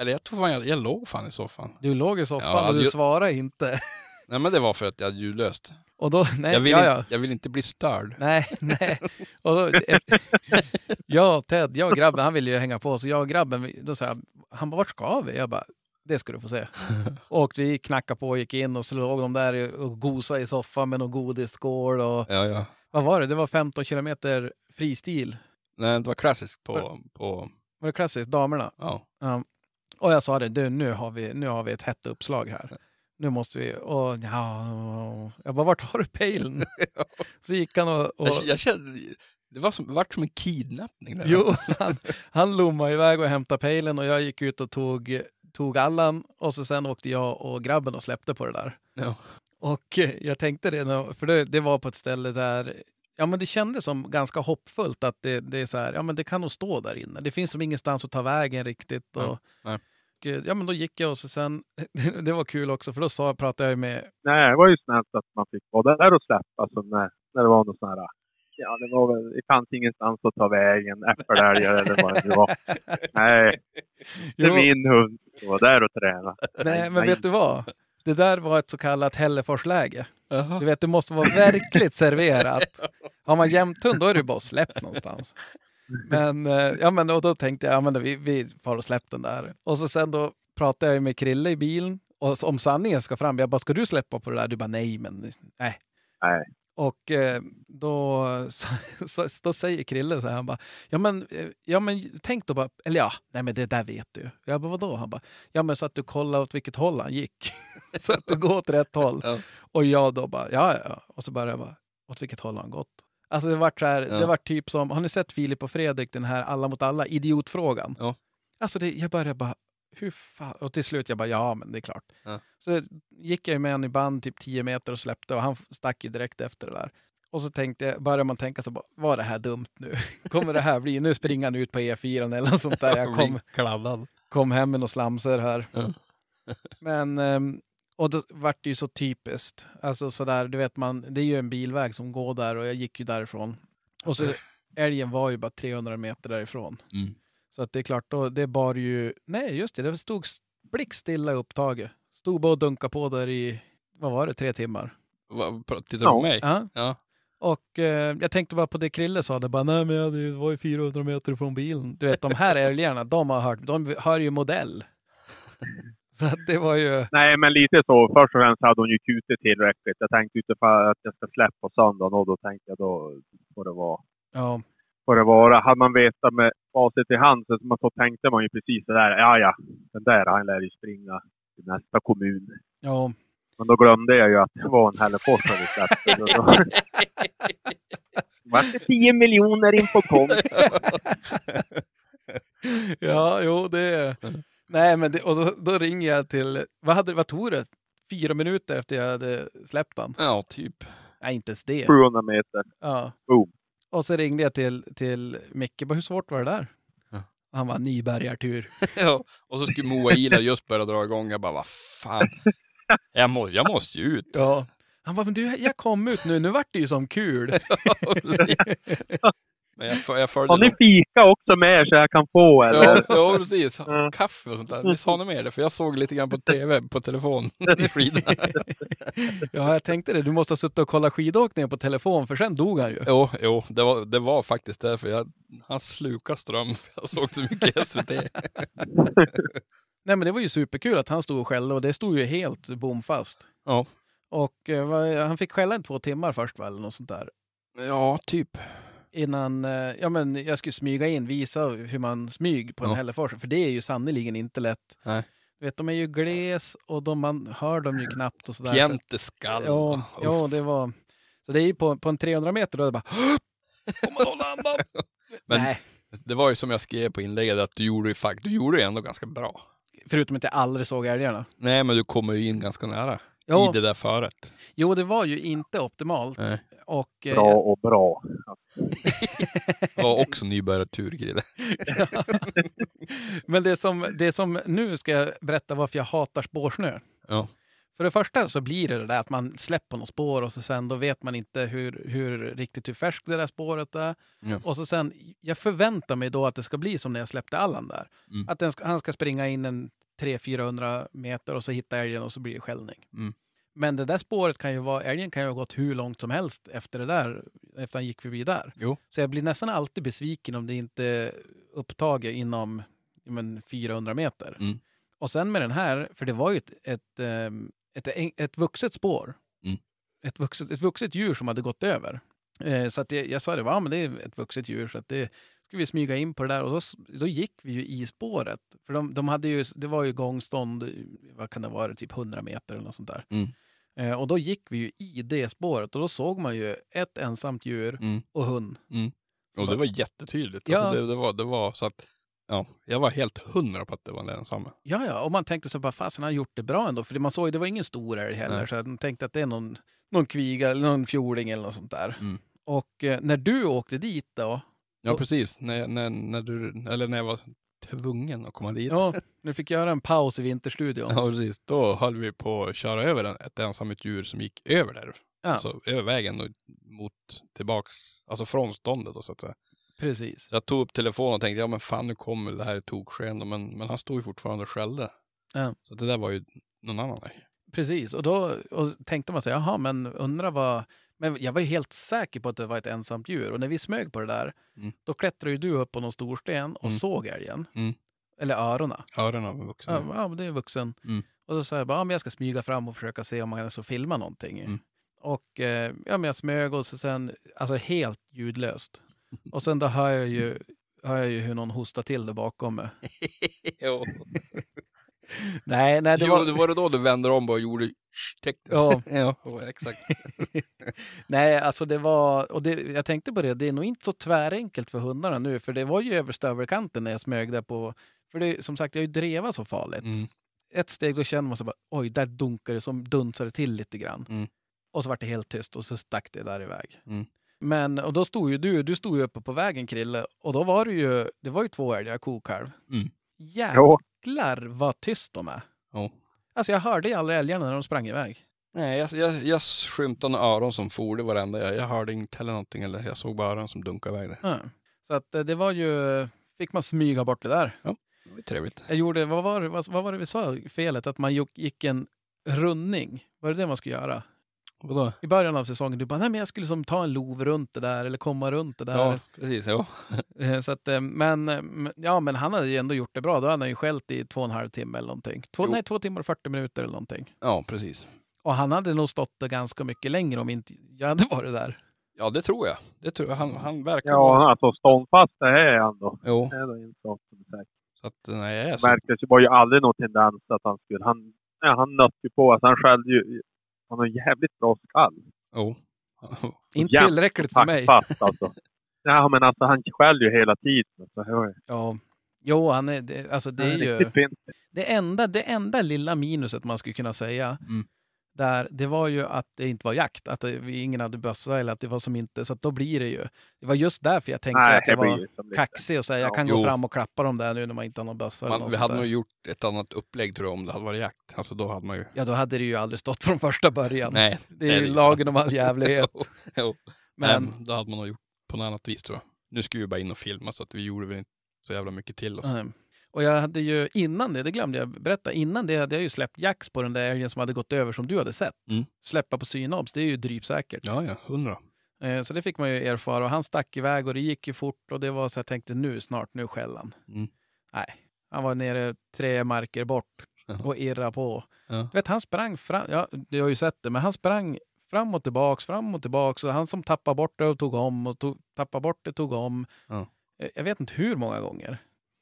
eller jag tror fan jag, jag låg fan i soffan. Du låg i soffan Ja, och du du- svarade inte. Nej men det var för att jag hade ljudlöst. Och då, nej, Jag vill, ja, ja. jag vill inte bli störd. Nej, nej. Och då, jag och Ted, jag och grabben, han ville ju hänga på, så jag och grabben, då sa jag, han bara, vart ska vi? Jag bara, det ska du få se. Och vi knackade på och gick in och så låg de där och gosade i soffan med någon godisskål och Ja, ja. vad var det? Det var 15 kilometer fristil. Nej, det var klassiskt på... på Var det klassiskt? Damerna? ja. Ja. Och jag sa det, du nu har vi, nu har vi ett hett uppslag här. Nu måste vi, och ja, jag bara, vart har du pejlen? Så gick han och, och Jag, jag kände... Det var som, vart som en kidnappning. Där. jo, han, han lommade iväg och hämtade pejlen och jag gick ut och tog, tog Allan och så sen åkte jag och grabben och släppte på det där. Ja. Och jag tänkte det, för det, det var på ett ställe där Ja men det kändes som ganska hoppfullt att det, det är så här, ja men det kan nog stå där inne. Det finns som ingenstans att ta vägen riktigt. Och, Ja, nej. och, ja men då gick jag och så sen, det var kul också för då sa, pratade jag med, Nej, det var ju snällt att man fick vara där och släppa. Alltså när, när det var något sånt här... Ja, det var väl... Det fanns ingenstans att ta vägen. Äppelälgar eller vad det var. Nej, det är min hund. som var där och träna. nej men vet du vad? Det där var ett så kallat Hälleforsläge. Du vet, det måste vara verkligt serverat. Har man jämthund då är det bara släppt någonstans. Men, eh, ja, men och då tänkte jag, ja, men vi, vi far och släpp den där. Och så sen då pratade jag med Krille i bilen. Och så- om sanningen ska fram, jag bara, ska du släppa på det där? Du bara, nej, men nej. Nej. Och eh, då, så, då säger Krille så här, han bara, ja men, eh, ja men tänk då bara, eller ja, nej men det där vet du. Jag bara, vadå? Han bara, ja men så att du kollar åt vilket håll han gick. så att du går åt rätt håll. Ja. Och jag då bara, ja ja. Och så började jag bara, åt vilket håll har han gått? Alltså det vart så här, Ja. det vart typ som, har ni sett Filip och Fredrik, den här alla mot alla, idiotfrågan? Ja. Alltså det, jag började bara, hur fan? Och till slut jag bara, ja men det är klart. Ja. Så gick jag ju med han i band typ 10 meter och släppte och han stack ju direkt efter det där. Och så tänkte jag, började man tänka så bara, var det här dumt nu? Kommer det här bli, nu springer han ut på E4 eller något sånt där. Jag kom, kom hem med några slamser här. Ja. Men, ehm, och då vart det ju så typiskt. Alltså sådär, du vet man, det är ju en bilväg som går där och jag gick ju därifrån. Och så älgen var ju bara 300 meter därifrån. Mm. Så att det är klart, då, det bar ju... Nej, just det, det stod blickstilla upptaget. Stod bara och dunkade på där i, vad var det, tre timmar. Va- Tittar du på mig? Ja. Ja. Och eh, jag tänkte bara på det Krille sa, det bara, nej men jag det var ju 400 meter från bilen. Du vet, de här älgarna, de har hört, de hör ju modell. Så att det var ju, Nej, men lite så. Först och främst hade hon ju kutit tillräckligt. Jag tänkte utifrån att jag ska släppa på söndagen och då tänkte jag då får det vara. ja, Får det vara. Hade man vetat med facit i hand så, man- så tänkte man ju precis det där. Ja, ja, den där han lär ju springa till nästa kommun. ja, Men då glömde jag ju att det var en Hällefors då- Vart det 10 miljoner in på kontot? ja, jo det Nej men det, och så, då ringer jag till, vad, hade, vad tog det? Fyra minuter efter jag hade släppt den? ja, typ. Nej, inte ens det. 700 meter. Ja. Boom. Och så ringde jag till, till Micke, bara, hur svårt var det där? Ja. Han var nybärgartur. ja. Och så skulle Moa Ila just börja dra igång. Jag bara, vad fan. Jag, må, jag måste ju ut. Ja. Han bara, men du, jag kom ut nu, nu vart det ju som kul. Men jag, för- jag följde Har ni fika också med er så jag kan få eller? Ja, ja, precis. Ja. Kaffe och sånt där. Visst har ni med det? För jag såg lite grann på tv, på telefon. Ja, jag tänkte det. Du måste ha suttit och kollat skidåkningen på telefon, för sen dog han ju. Jo, jo det, var, det var faktiskt därför. Jag, han slukade ström, för jag såg så mycket SVT. Nej, men det var ju superkul att han stod och skällde och det stod ju helt bomfast. Ja. Och eh, han fick skälla i två timmar först väl, eller något sånt där. Ja, typ. Innan eh, ja, men jag skulle smyga in, visa hur man smyg på en Ja. Hällefors. För det är ju sannerligen inte lätt. Nej. Du vet, de är ju gles och de, man hör dem ju knappt och sådär. Jämteskall. Ja, ja, det var... Så det är ju på, på en 300 meter då är det bara... Får man hålla andan? Men- Nej, Det var ju som jag skrev på inlägget, att du gjorde ju fakt- du gjorde det ändå ganska bra. förutom att jag aldrig såg älgarna. Nej, men du kommer ju in ganska nära Jo, i det där föret. jo, det var ju inte optimalt. Nej. Och, eh, Bra och bra. Var också nybörjartur, Grille. Men det som, det som nu ska jag berätta varför jag hatar spårsnö. Ja. För det första så blir det det där att man släpper något spår och så sen då vet man inte hur, hur riktigt hur färskt det där spåret är. Ja. Och så sen, jag förväntar mig då att det ska bli som när jag släppte Allan där. Mm. Att den ska, han ska springa in en 300-400 meter och så hitta älgen och så blir det skällning. Mm. Men det där spåret kan ju vara, älgen kan ju ha gått hur långt som helst efter det där, efter han gick förbi där. Jo. Så jag blir nästan alltid besviken om det inte är upptaget inom men, 400 meter. Mm. Och sen med den här, för det var ju ett, ett, ehm, ett, ett, vuxet spår. Mm. Ett, vuxet, ett vuxet djur som hade gått över. Eh, så att jag, jag sa det, ja, men det är ett vuxet djur så att det skulle vi smyga in på det där och då, s- då gick vi ju i spåret. För de, de hade ju, det var ju gångstånd, vad kan det vara, typ 100 meter eller något sånt där. Mm. Eh, och då gick vi ju i det spåret och då såg man ju ett ensamt djur Mm. och hund. Och det var jättetydligt. Ja. Alltså det, det, var, det var så att, ja, jag var helt hundra på att det var den samma. Ja, ja, och man tänkte så bara, fasen han har gjort det bra ändå. För man såg ju, det var ingen stor älg heller. Nej. Så man tänkte att det är någon, någon kviga eller någon fjording eller något sånt där. Mm. Och eh, när du åkte dit då, Ja, precis. När, när, när, du, eller när jag var tvungen att komma dit. ja, du fick göra en paus i Vinterstudion. Ja, precis. Då höll vi på att köra över en, ett ensamt djur som gick över där. Ja. Alltså över vägen och mot tillbaks, alltså från ståndet då så att säga. Precis. Jag tog upp telefonen och tänkte, ja men fan nu kommer det här i toksken. Men, men han stod ju fortfarande och skällde. Ja. Så det där var ju någon annan. Precis, och då och tänkte man sig, jaha, men undra vad... Men jag var ju helt säker på att det var ett ensamt djur. Och när vi smög på det där, Mm. då klättrade ju du upp på någon storsten och Mm. såg älgen. Mm. Eller öronen. Öronen var vuxna. Ja, ja, men det är vuxen. Mm. Och då sa jag bara, ja, men jag ska smyga fram och försöka se om man kan så filma någonting. Mm. Och eh, ja, men jag smög och så sen, alltså helt ljudlöst. Och sen då hör jag ju, hör jag ju hur någon hostar till där bakom mig. jo. Nej, nej, det jo, var... det var det då du vände om och gjorde. Ja. ja, exakt. Nej, alltså det var, och det, jag tänkte på det, det är nog inte så tvärenkelt för hundarna nu, för det var ju över stövelkanten när jag smög där på, för det, som sagt, jag har ju drevat så farligt. Mm. Ett steg då känner man så bara, oj, där dunkar det som dunsar det till lite grann. Mm. Och så vart det helt tyst och så stack det där iväg. Mm. Men, och då stod ju du, du stod ju uppe på vägen Krille, och då var det ju, det var ju två älgar, kokalv. Mm. Jäklar vad tyst de är. Ja. Alltså jag hörde ju aldrig älgarna när de sprang iväg. Nej, jag, jag, jag skymtade öron som for, det var det enda. Jag, jag hörde inte heller någonting, eller jag såg bara öronen som dunkade iväg där. Ja. Så att eh, det var ju, fick man smyga bort det där. Det var trevligt. Jag gjorde, vad var, vad, vad var det vi sa, felet? Att man gick- gick en rundning. Var det det man skulle göra? Vadå? I början av säsongen, du bara, nej men jag skulle som ta en lov runt det där eller komma runt det där. Ja, precis. Ja. Eh, Så att, eh, men, eh, ja, men han hade ju ändå gjort det bra. Då hade han ju skällt i två och en halv timme eller någonting. Två, Jo. nej, två timmar och 40 minuter eller någonting. ja, precis. Och han hade nog stått där ganska mycket längre om inte jag hade varit där. Ja, det tror jag. Det tror jag. Han, han verkar Ja, vara... alltså ståndfast det är han då. Jo, Det är då en sak som är säker. så att nej, Det så... märktes ju, var ju aldrig någon tendens att han skulle... Han, ja, han nötte ju på. Alltså han skällde ju... Han har en jävligt bra skall. Jo. Inte Jämt tillräckligt för mig. Taktfast alltså. Ja, men alltså han skäller ju hela tiden. Så, ja, Ja. Jo, han är, det, alltså det är ju... Riktigt fint. Det enda, det enda lilla minuset man skulle kunna säga, Mm. Där, det var ju att det inte var jakt. Att det, vi- ingen hade bössa eller att det var som inte... Så att då blir det ju... Det var just därför jag tänkte Nej, att det jag var kaxig och säga jag Ja. kan Jo. gå fram och klappa dem där nu när man inte har någon bössa. eller Man, vi hade där. nog gjort ett annat upplägg tror jag om det hade varit jakt. Alltså då hade man ju... Ja, då hade det ju aldrig stått från första början. Nej, det är ju lagen om all jävlighet. jo. Men Men då hade man nog gjort på något annat vis tror jag. Nu skulle vi bara in och filma så att vi gjorde väl inte så jävla mycket till oss. Mm. Och jag hade ju innan det, det glömde jag berätta, innan det hade jag ju släppt jax på den där älgen som hade gått över som du hade sett. Mm. Släppa på synobs, det är ju drypsäkert. Ja, ja, hundra. Eh, Så det fick man ju erfara och han stack iväg och det gick ju fort och det var så jag tänkte nu snart, nu skäller han. Mm. Nej, han var nere tre marker bort och irra på. Ja. Du vet, han sprang fram, ja, du har ju sett det, men han sprang fram och tillbaks, fram och tillbaks. Och han som tappade bort det och tog om och tog, tappade bort det tog om. Ja. Eh, Jag vet inte hur många gånger.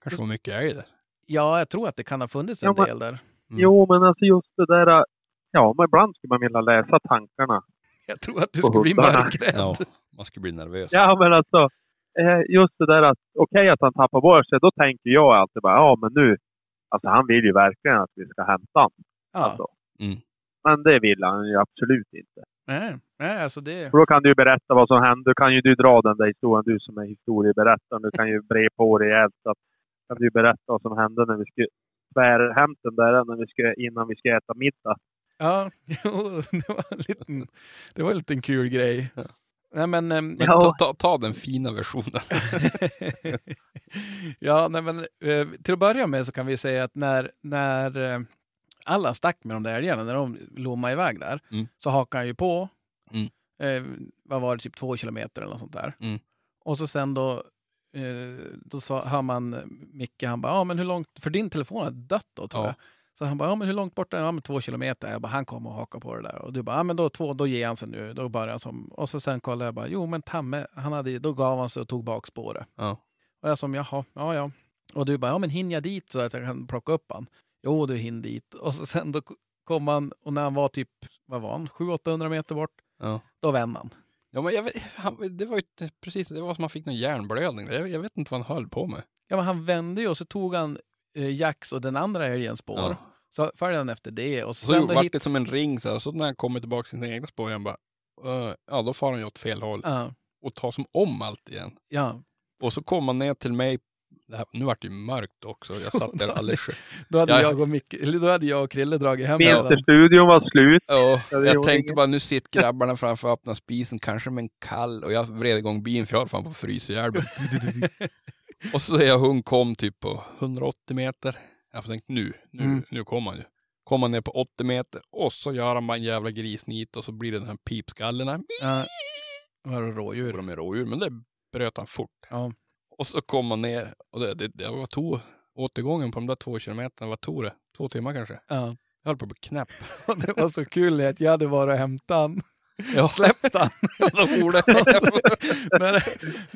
Kanske var mycket älg där. Ja, jag tror att det kan ha funnits en Ja, men- del där. Mm. Jo, men alltså just det där... Ja, men ibland skulle man vilja läsa tankarna. Jag tror att du skulle bli mörkrädd. Ja, man skulle bli nervös. Ja, men alltså... eh, Just det där att okej att han tappar bort sig, då tänker jag alltid bara ja, men nu... Alltså han vill ju verkligen att vi ska hämta honom. Ja, Alltså. Mm. Men det vill han ju absolut inte. nej, nej, alltså det... För då kan du ju berätta vad som hände. Då kan ju du dra den där historien, du som är historieberättaren. Du kan ju bre på rejält. Så att, kan du berätta vad som hände när vi skulle tvärhämta den där när vi skulle, innan vi skulle äta middag. Ja, det var en liten, det var en liten kul grej. Ja. Nej, men... ehm, Men Ja. ta, ta, ta den fina versionen. ja, nej, men eh, till att börja med så kan vi säga att när, när eh, alla stack med de där älgarna, när de lommade iväg där, Mm. så hakade han ju på. Mm. Eh, vad var det, typ två kilometer eller något sånt där. Mm. Och så sen då, eh, då sa, hör man eh, Micke, han bara, ja men hur långt, för din telefon har dött då tror Ja. jag. Så han bara, ja men hur långt bort är? Ja men två kilometer. Jag bara, han kommer och hakar på det där. Och du bara, ja men då två, då ger han sig nu. Då börjar han som, och så sen kollade jag bara, jo men Tamme, han hade, då gav han sig och tog bakspåret. Ja. Och jag som, jaha, ja ja. Och du bara, ja men hinner jag dit så att jag kan plocka upp han? Jo, du hinner dit. Och så sen då kom han, och när han var typ, vad var han, 700-800 meter bort, Ja. då vände han. Ja, men jag vet, han, det var ju precis, det var som man fick någon hjärnblödning. Jag, jag vet inte vad han höll på med. Ja men han vände ju och så tog han eh, Jax och den andra älgens spår. Ja. Så följde han efter det. Och så så sen då vart hit... det som en ring så, här, så när han kommer tillbaka till sina egna spår igen bara, "Eh, ja då far han ju åt fel håll Ja, och tar som om allt igen. ja. Och så kom han ner till mig, här, nu vart det ju mörkt också, jag satt där alldeles själv. Då hade, Ja. jag och Micke, eller då hade jag och Krille dragit hem. Vinterstudion var slut. Ja, jag gjorde tänkte bara nu sitter grabbarna framför öppna spisen, kanske med en kall och jag vred igång bilen för jag höll fan på att frysa ihjäl. Och så ser jag hon kom typ på 180 meter. Jag tänkte nu, nu, Mm. nu kommer han ju. Kommer han ner på 80 meter och så gör han bara en jävla grisnit och så blir det den här pipskallen här. Ja. Var det rådjur? med rådjur, men det bröt han fort. Ja. Och så kom han ner och det, det, det var tog, återgången på de där två kilometerna, vad tog det? Två timmar kanske? ja. Jag höll på att bli knäpp. Och det var så kul att jag hade varit och hämtat han. Ja. Släppt han. Och så for det. när,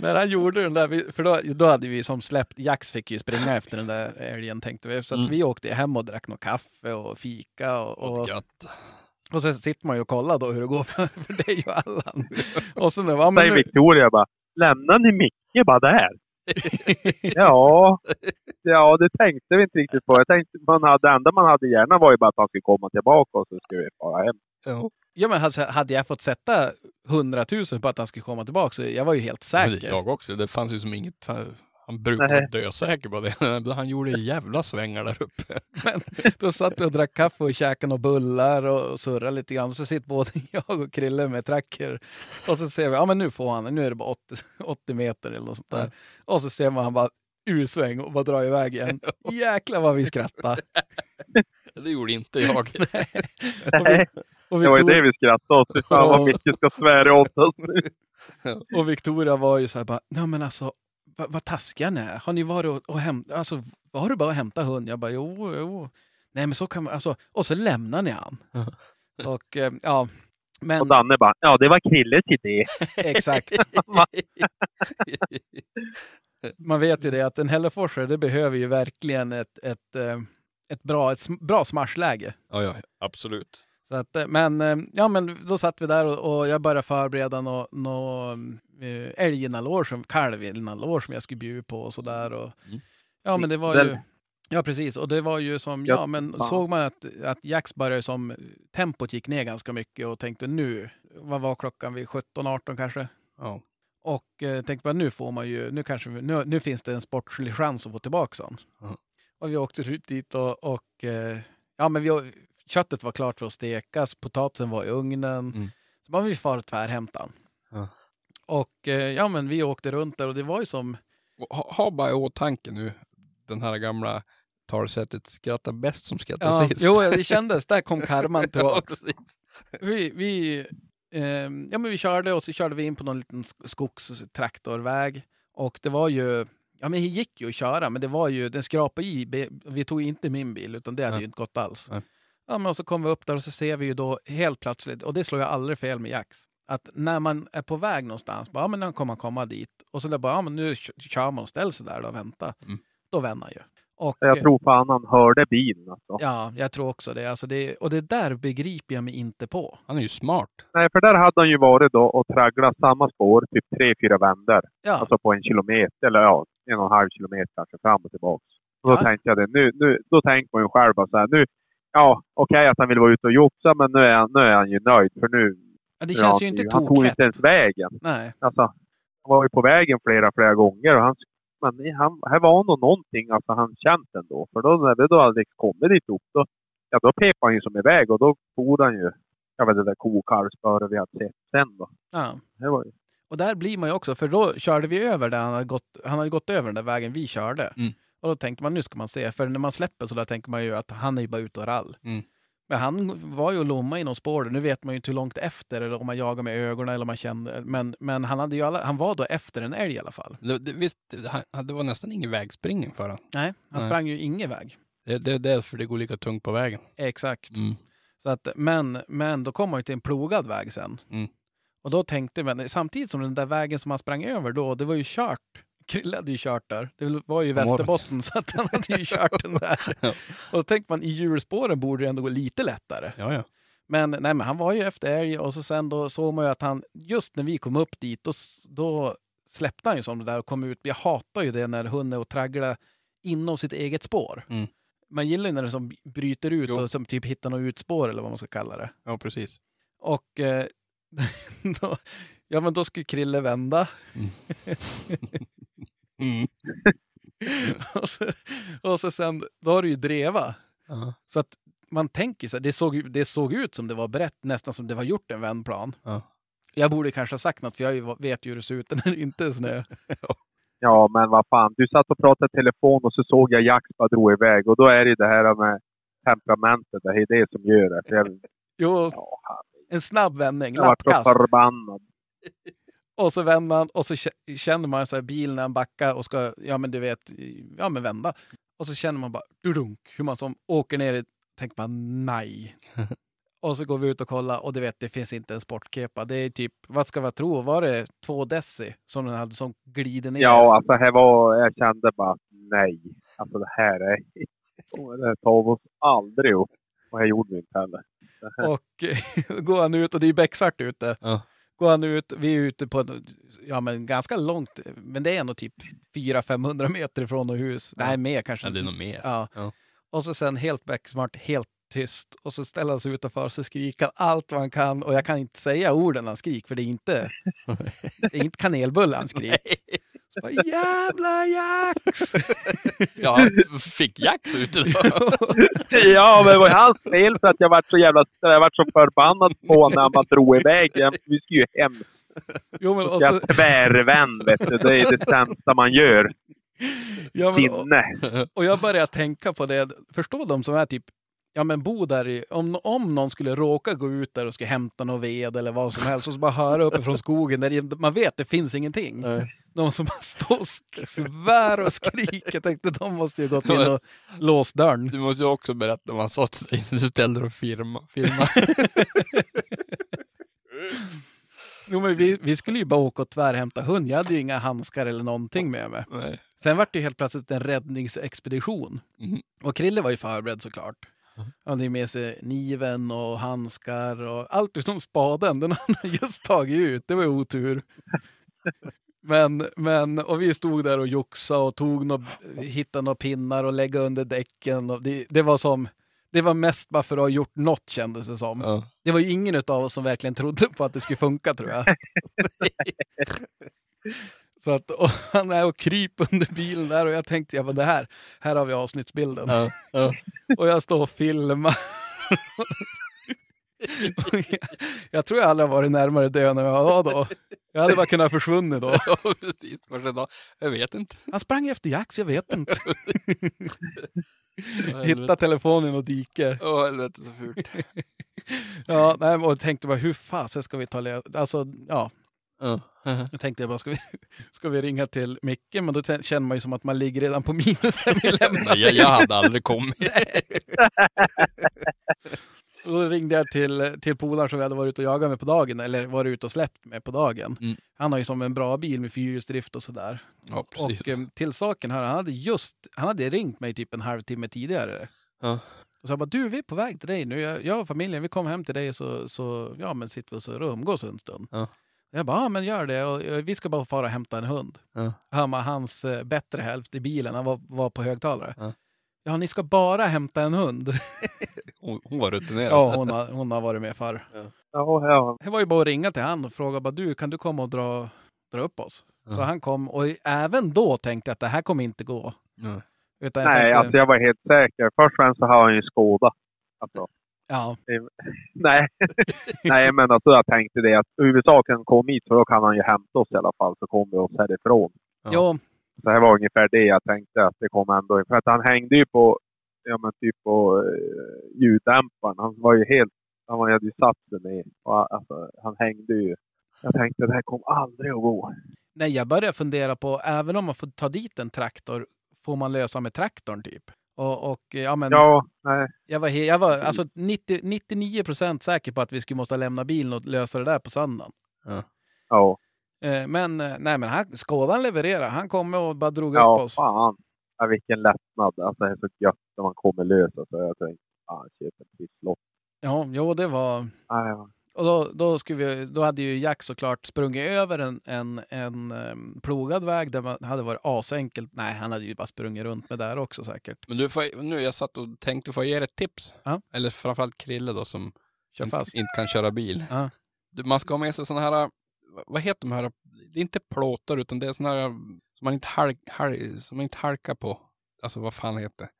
när han gjorde den där, för då, då hade vi som släppt, Jax fick ju springa efter den där älgen tänkte vi. Så att Mm. vi åkte hem och drack något kaffe och fika. Och, Och och, gött. och så sitter man ju och kollar då hur det går för, är ju Allan. Och så när ja, men Säger nu, Victoria bara, lämnar ni Micke bara där? Ja, ja, det tänkte vi inte riktigt på. Jag tänkte, man hade, det enda man hade gärna var ju bara att han skulle komma tillbaka och så skulle vi fara hem. Ja. ja, men alltså, hade jag fått sätta 100 000 på att han skulle komma tillbaka så jag var ju helt säker. Jag också. Det fanns ju som inget... Han brukar vara dösäker på det. Han gjorde jävla svängar där uppe. Men då satt vi och drack kaffe och käkade några bullar och surrade lite grann. Så sitter både jag och Krille med tracker. Och så ser vi, ja men nu får han, nu är det bara 80, 80 meter eller något sånt där. Och så ser man han bara ursväng och bara drar iväg igen. Jäklar vad vi skrattade. Det gjorde inte jag. Nej, Och det var ju det Victoria, vi skrattade åt. Fy Fan vad mycket ska svära åt oss nu. och Victoria var ju så här bara, nej men alltså vad, vad taskiga ni är. Har ni varit och, och hämtat, alltså var du bara och hämta hund? Jag bara, jo, jo. Nej men så kan man, alltså, och så lämnar ni han. Och eh, ja, men Och Danne bara, ja det var Krilles idé. exakt. Man vet ju det att en hälleforsare det behöver ju verkligen ett, ett, eh, ett bra, ett bra smashläge. Ja, ja, absolut. Så att, eh, men, eh, ja, men då satt vi där och, och jag började förbereda något nå, eh, älginalår, som kalvinalår som jag skulle bjuda på och sådär. Och, Mm. ja, men det var ju... Ja, precis. Och det var ju som, Ja, ja, men fan. såg man att, att Jax började som, tempot gick ner ganska mycket och tänkte nu, vad var klockan vid 17-18 kanske? Ja. Och eh, tänkte bara nu får man ju, nu kanske, nu, nu finns det en sportslig chans att få tillbaka honom. Ja. Och vi åkte ut dit och, och eh, ja men vi, köttet var klart för att stekas, potatisen var i ugnen. Mm. Så bara vi far och tvärhämta. Ja. Och eh, ja men vi åkte runt där och det var ju som, Ha, ha bara i åtanke nu den här gamla talsättet skratta bäst som skrattar ja, sist. jo det kändes, där kom karman precis. vi, vi, ehm, ja, men vi körde och så körde vi in på någon liten sk- skogstraktorväg. Och det var ju, ja men det gick ju att köra, men det var ju, den skrapade i. Vi tog inte min bil, utan det hade Nej. ju inte gått alls. Nej. Ja, men och så kom vi upp där och så ser vi ju då helt plötsligt, och det slår jag aldrig fel med Jax, att när man är på väg någonstans, bara, ja men nu kommer man komma dit. Och så där bara, ja men nu kö- kör man och ställer sig där då och väntar. Mm. Då vänder han ju. Och, Jag tror fan han hörde bilen alltså. Ja, jag tror också det. Alltså det. Och det där begriper jag mig inte på. Han är ju smart. Nej, för där hade han ju varit då och tragglat samma spår, typ tre, fyra vändor. Ja, Alltså på en kilometer, eller ja, en och en halv kilometer kanske fram och tillbaka. Och då Ja. tänkte jag det, nu, nu, då tänker man ju själv bara så här, nu, ja okej att han vill vara ute och joxa, men nu är han, nu är han ju nöjd för nu... Ja, det känns ju han- inte Han tog inte ens vägen. Nej. Alltså, han var ju på vägen flera, flera gånger och han, men han, här var nog någonting alltså, han känt ändå. För då när vi då hade kommit dit upp, då, ja, då pep han ju som iväg och då for han ju, jag vet det där kokalvspöret vi hade sett sen då. Ja. Det var ju, Och där blir man ju också, för då körde vi över där han hade gått, han hade gått över den där vägen vi körde. Mm. Och då tänkte man, nu ska man se. För när man släpper så där tänker man ju att han är ju bara ute och rall. Mm. Men han var ju och lomma i någon spår. Nu vet man ju inte hur långt efter, eller om man jagar med ögonen eller om man kände. Men, men han, hade ju alla, han var då efter en älg i alla fall. Det, det, visst, han, det var nästan ingen vägspringning för honom. Nej, han Nej. sprang ju ingen väg. Det, det är därför det går lika tungt på vägen. Exakt. Mm. Så att, men, men då kom man ju till en plogad väg sen. Mm. Och då tänkte man, samtidigt som den där vägen som han sprang över då, det var ju kört. Krille hade ju kört där. Det var ju i. Västerbotten så att han hade ju kört den där. Ja. Och då tänkte man i hjulspåren borde det ändå gå lite lättare. Ja, ja. Men, nej, men han var ju efter älg och så sen då såg man ju att han, just när vi kom upp dit, då, då släppte han ju som det där och kom ut. Jag hatar ju det när hunden är och tragglar inom sitt eget spår. Mm. Man gillar ju när det som bryter ut Jo. och som typ hittar något utspår eller vad man ska kalla det. ja precis. Och eh, då, ja, men då skulle Krille vända. Mm. och, så, och så sen, då har du ju dreva. Ja. Så att man tänker så här, det såg, det såg ut som det var brett, nästan som det var gjort en vändplan. Ja. Jag borde kanske ha sagt något, för jag vet ju hur det ser ut när det inte är snö. ja men vad fan, du satt och pratade i telefon och så såg jag Jax bara drog iväg och då är det ju det här med temperamentet, det är det som gör det. Jag, Jo, ja, en snabb vändning, jag var så lappkast. förbannad. Och så vänder han och så kä- känner man så här bilen när han backar och ska, ja men du vet, ja men vända. Och så känner man bara, dudunk, hur man som åker ner i, tänker man nej. och så går vi ut och kollar och du vet, det finns inte en sportkepa. Det är typ, vad ska vi tro, var det två deci som den hade som glider ner? Ja, alltså här var, jag kände bara nej. Alltså det här är, det här tar vi oss aldrig upp. Och det gjorde vi inte heller. Här, Och går han ut och det är becksvart ute. Ja. Går han ut, vi är ute på ett, ja men ganska långt, men det är nog typ 400-500 meter ifrån något hus. Nej, mer kanske. Ja, det är nog mer. Ja. Ja. Och så sen helt becksmart, helt tyst. Och så ställer han sig utanför så skriker han allt vad han kan. Och jag kan inte säga orden han skriker för det är inte, det är inte kanelbulle han skriker. Vad jävla Jax! Ja, fick Jax ut. Ja, men det var ju hans fel för att jag vart så jävla jag vart så förbannad på när han bara drog iväg. Vi skulle ju hem. Jo, men, och Och så, jag tvärvänd, vet du. Det är det sämsta man gör. ja, men, och, och jag börjar tänka på det. Förstå de som är typ Ja men bo där i, om, om någon skulle råka gå ut där och ska hämta någon ved eller vad som helst och så bara höra uppifrån skogen där man vet det finns ingenting. Nej. De som står svär och skriker. Jag tänkte de måste ju gått in och låst dörren. Du måste ju också berätta vad han sa till dig du ställde och filma. filma. Jo, men vi, vi skulle ju bara åka och tvärhämta hund. Jag hade ju inga handskar eller någonting med mig. Nej. Sen var det ju helt plötsligt en räddningsexpedition. Mhm. Och Krille var ju förberedd såklart. Han hade med sig niven och handskar och allt utom spaden. Den hade han just tagit ut. Det var ju otur. Men, men, och vi stod där och joxade och tog nå, hittade några pinnar och lägga under däcken. Och det, det var som, det var mest bara för att ha gjort något kändes det som. Ja. Det var ju ingen av oss som verkligen trodde på att det skulle funka tror jag. Så att och han är och kryp under bilen där och jag tänkte, ja men det här, här har vi avsnittsbilden. Ja. Ja. Och jag står och filmar. Jag, tror jag aldrig har varit närmare döden än jag var då. Jag hade bara kunnat försvunnit då. Ja, precis. Varje dag. Jag vet inte. Han sprang efter Jax, jag vet inte. Hitta telefonen och dike. Åh, helvete så fult. Ja, nej, och jag tänkte bara, hur fasen ska vi ta le- Alltså, ja. Ja. Jag tänkte bara, ska vi, ska vi ringa till Micke? Men då känner man ju som att man ligger redan på minus vi lämnar. Jag, jag hade aldrig kommit. Och då ringde jag till, till polaren som vi hade varit ute och jagat med på dagen, eller varit ute och släppt med på dagen. Mm. Han har ju som en bra bil med fyrhjulsdrift och sådär. Ja, precis. Och eh, till saken här, han hade just, han hade ringt mig typ en halvtimme tidigare. Ja. Och så jag bara, du vi är på väg till dig nu. Jag, jag och familjen, vi kommer hem till dig så, så ja men sitter vi och så umgås en stund. Ja. Jag bara, ja men gör det. Och, eh, vi ska bara fara och hämta en hund. Ja. Hör man hans eh, bättre hälft i bilen, han var, var på högtalare. Ja. Ja, ni ska bara hämta en hund. Hon, hon var rutinerad. Ja, hon har, hon har varit med förr. Ja, ja. Det var ju bara att ringa till han och fråga bara, du kan du komma och dra, dra upp oss? Så Ja. han kom och även då tänkte jag att det här kommer inte gå. Ja. Utan jag Nej, tänkte, alltså jag var helt säker. Först och främst så har han ju Skåda. Alltså, ja, nej. nej, men alltså jag tänkte det att huvudsaken kom hit för då kan han ju hämta oss i alla fall så kommer vi oss härifrån. Ja. Så det var ungefär det jag tänkte att det kom ändå. För att han hängde ju på, ja men typ på uh, ljuddämparen. Han var ju helt, han var- hade ju satt sig ner. Och, alltså, han hängde ju. Jag tänkte det här kommer aldrig att gå. nej, jag började fundera på, även om man får ta dit en traktor, får man lösa med traktorn typ? Och, och ja, men Ja, nej. jag var, jag var alltså 90, 99 procent säker på att vi skulle måste lämna bilen och lösa det där på söndagen. Ja, Eh, Men eh, nej, men han, skådan levererade. Han kom och bara drog upp ja oss. fan. Ja, vilken lättnad. Alltså det är så gött när man kommer lös. Alltså, jag tänkte, fan köp en trisslott. Ja, jo, det var... Nej, ja. Och då, då, skulle vi, då hade ju Jack såklart sprungit över en, en, en um, plogad väg där man hade varit asenkelt. Nej, han hade ju bara sprungit runt med där också säkert. Men du, får, nu jag satt och tänkte, får jag ge er ett tips? Ja. Eller framförallt Krille då som Kör inte, fast. inte kan köra bil. Ja. Du, man ska ha med sig såna här, vad- heter de här, det är inte plåtar utan det är såna här som man inte, halk, halk, som man inte halkar på. Alltså vad fan heter det?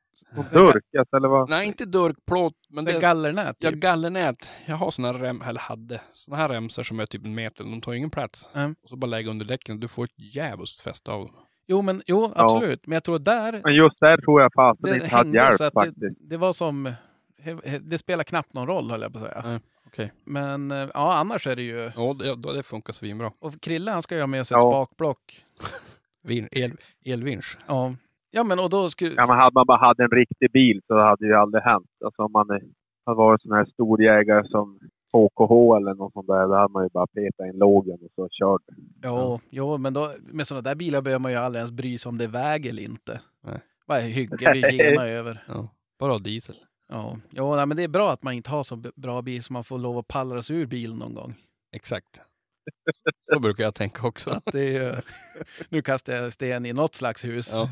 Durkas eller vad? Nej, inte durkplåt, men Det det är gallernät Ja, typ. gallernät. Jag har såna här rem, eller hade, såna här remsar som är typ en meter, de tar ingen plats. Mm. Och så bara lägga under däcken, du får ett djävulskt fäste av dem. Jo, men jo, absolut. Men jag tror där Men just där tror jag fasen det inte hade hjälpt att det, faktiskt. det var som... Det spelar knappt någon roll höll jag på att säga. Nej. Okej. Men eh, ja, annars är det ju... Ja, det, ja, det funkar svinbra. Och Krille han ska ju ha med sig ett Ja. spakblock. Vin, el, elvinsch. Ja. ja, men och då skulle... Ja, men hade man bara hade en riktig bil så hade det ju aldrig hänt. Alltså om man hade varit sån här storjägare som HKH eller något sånt där, då hade man ju bara petat in lågen och så kört. Jo, jo, men då, med sådana där bilar behöver man ju aldrig ens bry sig om det är väg eller inte. Nej. Vad är hygge vi genar över? Ja. Bara diesel. Ja, jo, nej, men det är bra att man inte har så bra bil så man får lov att pallra sig ur bilen någon gång. Exakt. Så brukar jag tänka också. Är, nu kastar jag sten i något slags hus. Ja.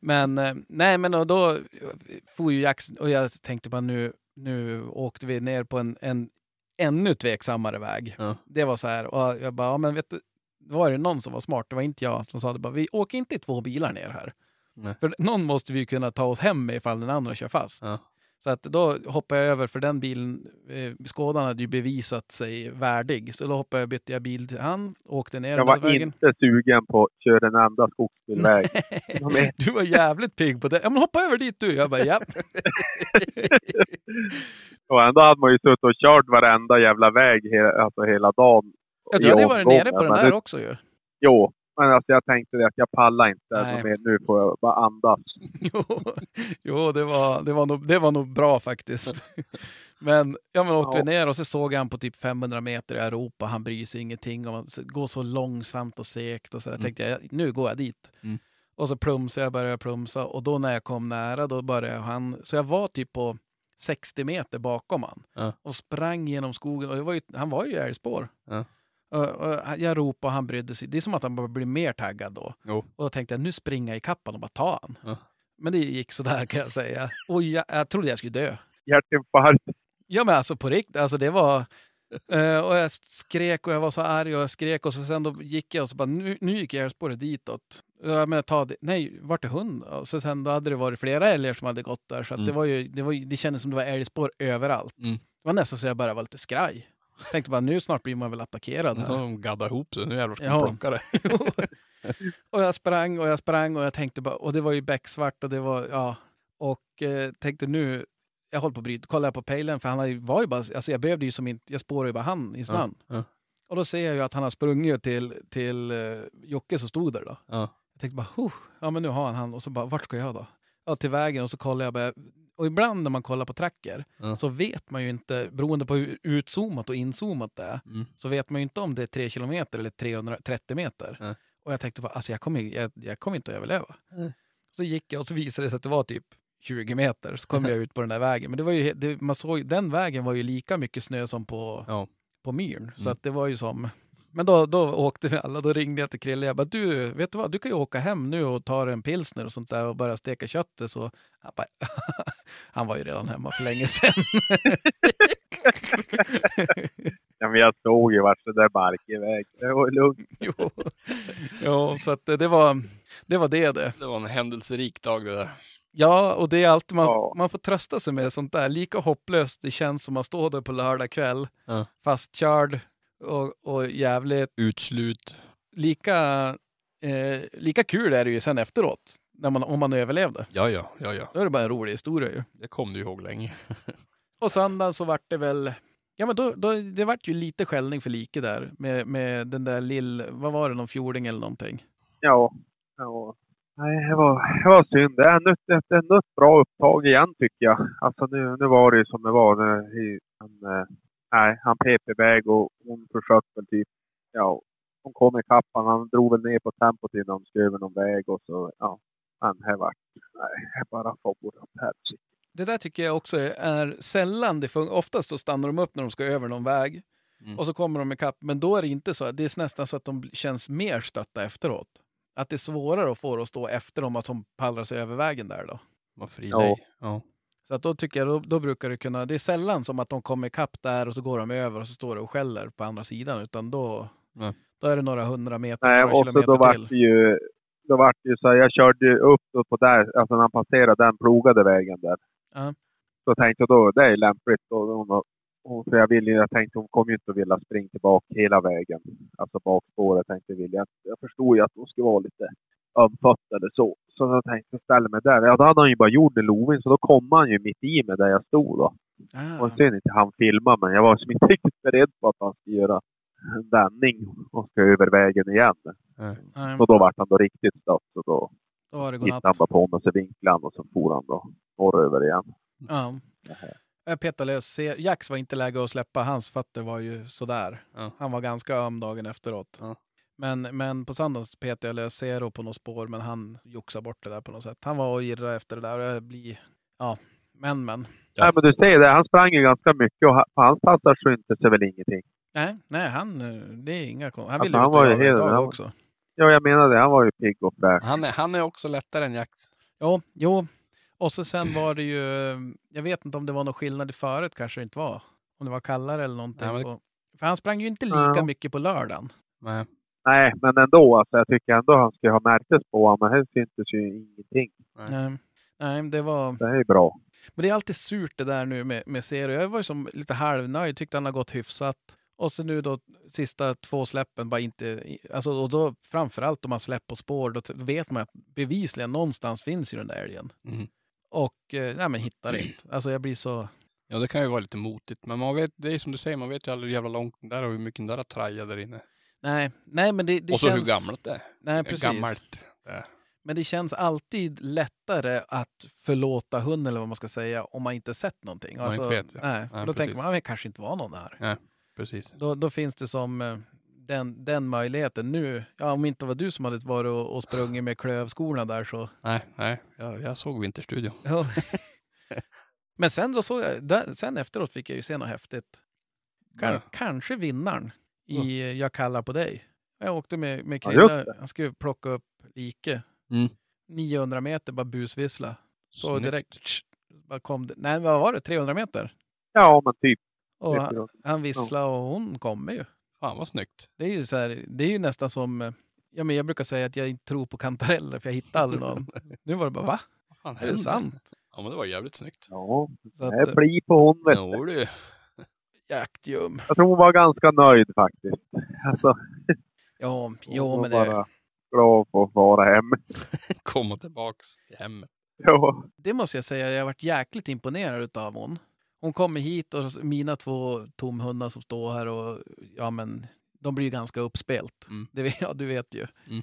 Men eh, nej, men och då får ju Jax, och jag tänkte bara nu, nu åkte vi ner på en, en ännu tveksammare väg. Ja. Det var så här, och jag bara, ja, men vet du, var det någon som var smart, det var inte jag, som sa det bara, vi åker inte i två bilar ner här. Nej. För någon måste vi kunna ta oss hem med ifall den andra kör fast. Ja. Så att då hoppade jag över, för den bilen, eh, Skådan hade ju bevisat sig värdig. Så då hoppade jag, bytte jag bil till han, åkte ner Jag var vägen. inte sugen på att köra en enda skogsbilväg. Du var jävligt pigg på det. Ja men hoppa över dit du. Jag bara, ja. och ändå hade man ju suttit och kört varenda jävla väg he, alltså hela dagen. Ja, i du hade varit nere på den nu- också ju. Jo, men alltså jag tänkte det att jag pallar inte mer. Nu får jag bara andas. Jo, jo det, var, det, var nog, det var nog bra faktiskt. Men, ja, men åkte Ja. vi ner och så såg jag han på typ 500 meter i Europa. Han bryr sig ingenting om att gå så långsamt och segt. Och så där. Mm. tänkte jag, nu går jag dit. Mm. Och så plumsade jag, började plumsa. Och då när jag kom nära, då började han... Så jag var typ på 60 meter bakom han. Ja. Och sprang genom skogen. Och var ju, han var ju i älgspår. Ja. Jag ropade och han brydde sig. Det är som att han bara blir mer taggad då. Jo. Och då tänkte jag, nu springer jag i kappan och bara ta han. Ja. Men det gick sådär kan jag säga. Och jag, jag trodde jag skulle dö. Hjärtinfarkt. Ja men alltså på riktigt, alltså det var... eh, och jag skrek och jag var så arg och jag skrek och så sen då gick jag och så bara, nu, nu gick älgspåret ditåt. Ja, men ta det. Nej, vart är hund? Och så sen då hade det varit flera älgar som hade gått där så att Mm. det var ju, det, var, det kändes som det var älgspår överallt. Mm. Det var nästan så jag bara var lite skraj. Tänkte bara, nu snart blir man väl attackerad här. De gaddar ihop sig. Nu jävlar ska Ja. plocka det. och jag sprang och jag sprang och jag tänkte bara, och det var ju becksvart och det var, ja. Och eh, tänkte nu, jag håller på att bryta, kollade jag på pejlen för han var ju bara, alltså jag behövde ju som inte, jag spårade ju bara han i snön. ja. Och då ser jag ju att han har sprungit till, till uh, Jocke som stod där då. Ja. Jag tänkte bara, huh, ja men nu har han han och så bara, vart ska jag då? Ja, till vägen och så kollar jag bara, och ibland när man kollar på tracker Ja. så vet man ju inte, beroende på hur utzoomat och inzoomat det är, Mm. så vet man ju inte om det är 3 kilometer eller 330 meter. Nej. Och jag tänkte bara, alltså jag kommer, jag, jag kommer inte att överleva. Nej. Så gick jag och så visade det sig att det var typ 20 meter, så kom jag ut på den där vägen. Men det var ju, det, man såg, den vägen var ju lika mycket snö som på, Ja. på myren. Så Mm. att det var ju som... Men då, då åkte vi alla, då ringde jag till Krille. Jag bara, du, vet du vad, du kan ju åka hem nu och ta en pilsner och sånt där och börja steka köttet. Så han, bara, han var ju redan hemma för länge sedan. Ja, men jag såg ju vart det där barkade iväg. Det var lugnt. jo. jo, så att det var det. Var det, det. Det var en händelserik dag det där. Ja, och det är alltid man, Ja. man får trösta sig med sånt där. Lika hopplöst det känns som att stå där på lördag kväll, Ja. fastkörd och, och jävligt Utslut. lika, eh, lika kul är det ju sen efteråt. När man, om man överlevde. Ja, ja, ja, ja. Då är det bara en rolig historia ju. Det kom du ihåg länge. Och söndagen så vart det väl... Ja men då, då, det vart ju lite skällning för like där. Med, med den där lill... Vad var det? Någon fjording eller någonting? Ja. ja. Nej, det var, det var synd. Det är ännu ett, ännu ett bra upptag igen tycker jag. Alltså nu, nu var det ju som det var. Nu, i, han, eh, nej, han pep iväg och hon försökte väl typ, ja, hon kom i kappan. Han drog väl ner på tempot innan de skulle över någon väg och så, ja. Men det vart, nej, det bara for åt helsike. Det där tycker jag också är sällan det funkar. Oftast så stannar de upp när de ska över någon väg. Mm. Och så kommer de ikapp. Men då är det inte så. Det är nästan så att de känns mer stötta efteråt. Att det är svårare att få det att stå efter dem att de pallrar sig över vägen där då. Var fri Ja. dig. Ja. Så att då tycker jag, då, då brukar det kunna, det är sällan som att de kommer ikapp där och så går de över och så står det och skäller på andra sidan, utan då, Nej. då är det några hundra meter, Nej, några och så då kilometer vart till. det ju, då vart det ju så här, jag körde ju upp då på där, alltså när han passerade den plogade vägen där. Ja. Så tänkte jag då, det är lämpligt. Och hon, hon, för jag, ville, jag tänkte hon kommer ju inte att vilja springa tillbaka hela vägen. Alltså bakspåret tänkte jag vilja. Jag förstod ju att hon skulle vara lite eller så. Så jag tänkte ställa mig där. Ja, då hade han ju bara gjort en loving så då kom han ju mitt i mig där jag stod då. Ah, Och sen inte han filma men jag var som inte riktigt beredd på att han skulle göra en vändning och ska över vägen igen. nej, Och då vart han då riktigt stött. Så då då var det tittade godnatt. han bara på mig och så vinklade han och så for han då norröver igen. Ja. Jag petade lös. Se- Jax var inte läge att släppa. Hans fötter var ju sådär. Ja. Han var ganska öm dagen efteråt. Ja. Men, men på söndagen petade jag lös Zero på något spår, men han joxade bort det där på något sätt. Han var och girrade efter det där och jag blir... Ja, men men. Ja. Nej men du ser det, han sprang ju ganska mycket och på hans passar syntes det väl ingenting. Nej, nej, han... Det är inga kon- Han Alltså, ville han ut var och ju helt- han också. Ja jag menar det, han var ju pigg och fräsch. Han, är, han är också lättare än Jax. Jo, jo. Och så sen var det ju... Jag vet inte om det var någon skillnad i föret kanske det inte var. Om det var kallare eller någonting. Nej, men För han sprang ju inte lika Ja. mycket på lördagen. Nej. Nej, men ändå. Alltså, jag tycker ändå han ska ha märktes på honom. Men här syntes ju ingenting. Nej, nej det var... Det är bra. Men det är alltid surt det där nu med, med Zero. Jag var ju som lite halvnöjd, tyckte han har gått hyfsat. Och så nu då sista två släppen bara inte... Alltså, och då framförallt om man släpper på spår, då vet man att bevisligen någonstans finns ju den där älgen. Mm. Och eh, nej, men hittar inte. Alltså jag blir så... Ja, det kan ju vara lite motigt. Men man vet, det är som du säger, man vet ju aldrig hur jävla långt den där och hur mycket den där har trajat där inne. Nej, nej men det, det och så känns... hur gammalt det är. Nej, precis. Gammalt. Det är. Men det känns alltid lättare att förlåta hunden eller vad man ska säga om man inte sett någonting. Man Alltså, inte vet, ja. nej, Nej, då tänker precis. man att det kanske inte var någon där. Precis. Då, då finns det som eh, den, den möjligheten nu. Ja, om inte var du som hade varit och, och sprungit med klövskorna där så. Nej, nej. Jag, jag såg Vinterstudion. Ja. Men sen då såg jag, där, sen efteråt fick jag ju se något häftigt. Kan, Ja. Kanske vinnaren i eh, Jag kallar på dig. Jag åkte med, med Krille, han skulle plocka upp like. Mm. 900 meter, bara busvissla. Så Snyggt. direkt, tsch, bara kom det. Nej, vad var det? 300 meter? Ja, men typ. Och typ han, han visslade och hon kommer ju. Fan vad snyggt. Det är ju, så här, det är ju nästan som, eh, ja, men jag brukar säga att jag inte tror på kantareller för jag hittar aldrig någon. Nu var det bara, va? Vad fan Är det sant? Ja, men det var jävligt snyggt. Ja, Så det att, är eh, bli på hon vet du. Jaktljum. Jag tror hon var ganska nöjd faktiskt. Alltså, Ja, var men det, bara glad för att vara hem. Komma tillbaks till hemmet. Ja, det måste jag säga, jag har varit jäkligt imponerad av hon. Hon kommer hit och mina två tomhundar som står här och ja men de blir ju ganska uppspelt. Mm. Det, vet- ja, du vet ju. Mm.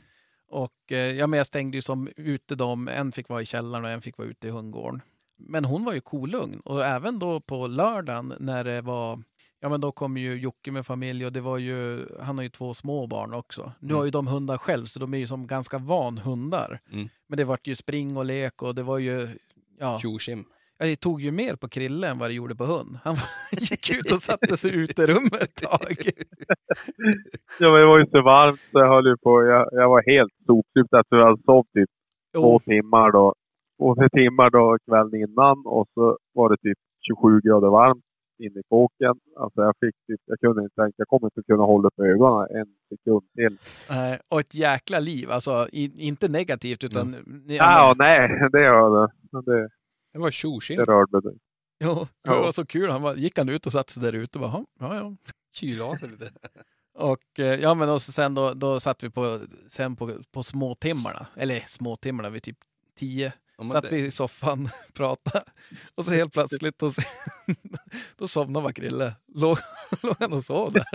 Och eh, ja, men jag stängde ju som ute dem. En fick vara i källaren och en fick vara ute i hundgården. Men hon var ju kolugn. Och även då på lördagen när det var Ja men då kom ju Jocke med familj och det var ju, han har ju två små barn också. Nu Mm. har ju de hundar själv så de är ju som ganska van hundar. Mm. Men det vart ju spring och lek och det var ju, ja. Tjo tjim. Ja, Det tog ju mer på Krille än vad det gjorde på hund. Han gick ut och satte sig ute i rummet ett tag. ja men det var ju så varmt så jag höll ju på. Jag, jag var helt sopslut efter att jag hade sovit typ två Jo, timmar då. Två tre timmar då kvällen innan och så var det typ 27 grader varmt inne i kåken. Alltså jag fick typ, jag kunde inte tänka, jag kommer inte kunna hålla upp ögonen en sekund till. eh, och ett jäkla liv. Alltså i, inte negativt utan... ni- Ja, nej, det gör det. Men Det, Det var tjo tjim. det rörde mig. Jo, det var så kul. Han var, gick han ut och satte sig där ute och bara, "Ja, ja, ja. Kyla av lite. Och eh, ja, men och sen då, då satt vi på, sen på, på småtimmarna. Eller småtimmarna, vid typ tio. Ja, Satt det- vi i soffan och pratade. Och så helt plötsligt, då, då somnade var Krille. Låg, låg han och sov där.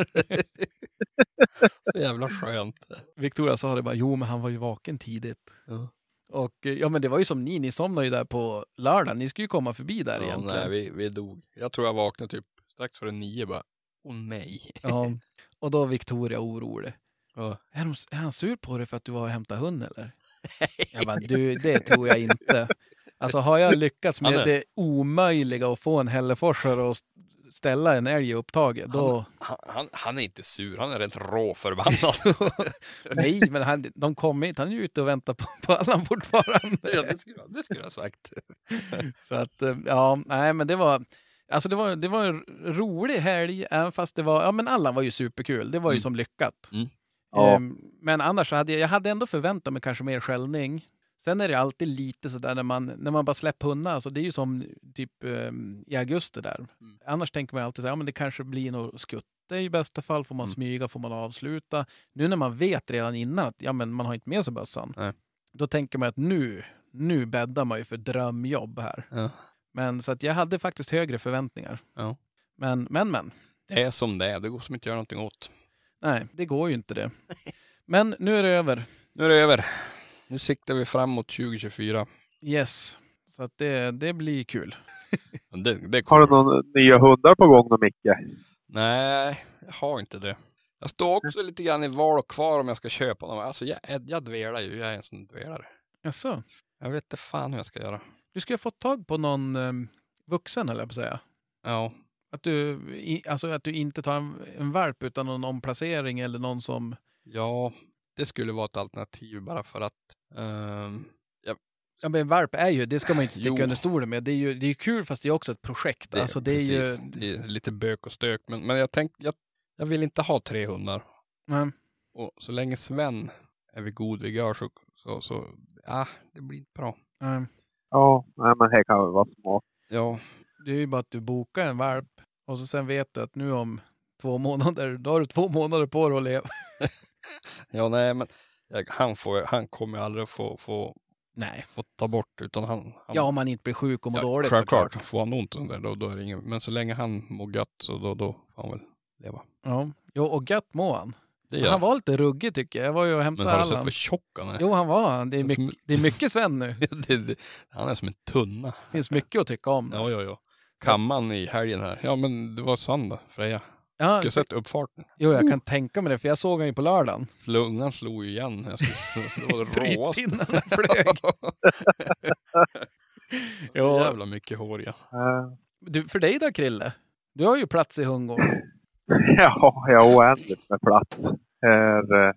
Så jävla skönt. Victoria sa det bara, jo men han var ju vaken tidigt. Ja. Och eh, ja men det var ju som ni, ni somnade ju där på lördagen. Ni skulle ju komma förbi där Ja, egentligen. nej, vi, vi dog. Jag tror jag vaknade typ strax före nio bara. Åh nej. Ja. Och då var Victoria orolig. Ja. Är, de, är han sur på dig för att du var och hämtade hund eller? Jag bara, du, det tror jag inte. Alltså har jag lyckats med Han det omöjliga att få en hälleforsare att ställa en älg i upptaget, då... Han, han, han är inte sur, han är rent råförbannad. Nej, men han, de kom hit. Han är ju ute och väntar på, på Allan fortfarande. ja, det, skulle, det skulle jag ha sagt. Så att, eh, ja, nej men det var... Alltså det var, det var en rolig helg, även fast det var... Ja men Allan var ju superkul. Det var ju Mm. som lyckat. Mm. Ja. Ehm, men annars så hade jag, jag hade ändå förväntat mig kanske mer skällning. Sen är det alltid lite sådär när man, när man bara släpper hundar, alltså det är ju som typ ehm, i augusti där. Mm. Annars tänker man alltid så här, ja men det kanske blir något skutte i bästa fall, får man Mm. smyga, får man avsluta. Nu när man vet redan innan att ja, men man har inte med sig bössan, Nej. då tänker man att nu, nu bäddar man ju för drömjobb här. Ja. Men så att jag hade faktiskt högre förväntningar. Ja. Men, men, men. Det är som det är, det går som inte att göra någonting åt. Nej, det går ju inte det. Men nu är det över. Nu är det över. Nu siktar vi framåt 2024. Yes. Så att det, det blir kul. Det, det Har du några nya hundar på gång då Micke? Nej, jag har inte det. Jag står också lite grann i val och kvar om jag ska köpa dem. Alltså jag, jag dvelar ju, jag är en sån dvelare. Jaså? Jag vet inte fan hur jag ska göra. Du skulle ha fått tag på någon eh, vuxen, eller på att säga. Ja, Att du, alltså att du inte tar en, en valp utan någon omplacering eller någon som... ja, det skulle vara ett alternativ bara för att ehm, Ja, men en valp är ju, det ska man inte sticka Jo. under stolen med. Det är ju det är kul fast det är också ett projekt. det, alltså det är precis, ju... det är lite bök och stök. Men, men jag tänkte, jag, jag vill inte ha tre hundar. Nej. Och så länge Sven är vid god vigör så, så, så ja, det blir inte bra. Nej. Ja, nej, men det kan väl vara smart. Ja, Det är ju bara att du bokar en valp och så sen vet du att nu om två månader, då har du två månader på dig att leva. ja nej men han, får, han kommer ju aldrig få, få, Nej. få ta bort utan han, han Ja, om man inte blir sjuk och mår ja, dåligt självklart såklart. får han ont under då, då är det ingen, men så länge han mår gött så då, då får han väl leva. Ja. Jo, och gött mår han. Han var lite ruggig tycker jag. Jag var ju och Men hämtade har du sett vad tjock han är? Jo, han var han. Det är, Som- mycket, det är mycket Sven nu. det, det, han är som en tunna. Det finns mycket att tycka om. Ja, ja, ja. Kamman i helgen här. Ja, men det var söndag, Freja. Ja, jag sett uppfarten? jo, jag kan tänka mig det, för jag såg han ju på lördagen. Slungan slog ju igen. Jag skulle. Brytpinnarna flög. Jo. jävla mycket hår ja. Eh, Du, för dig då, Krille? Du har ju plats i Hundgården. Ja, jag har oändligt med plats. Här, eh,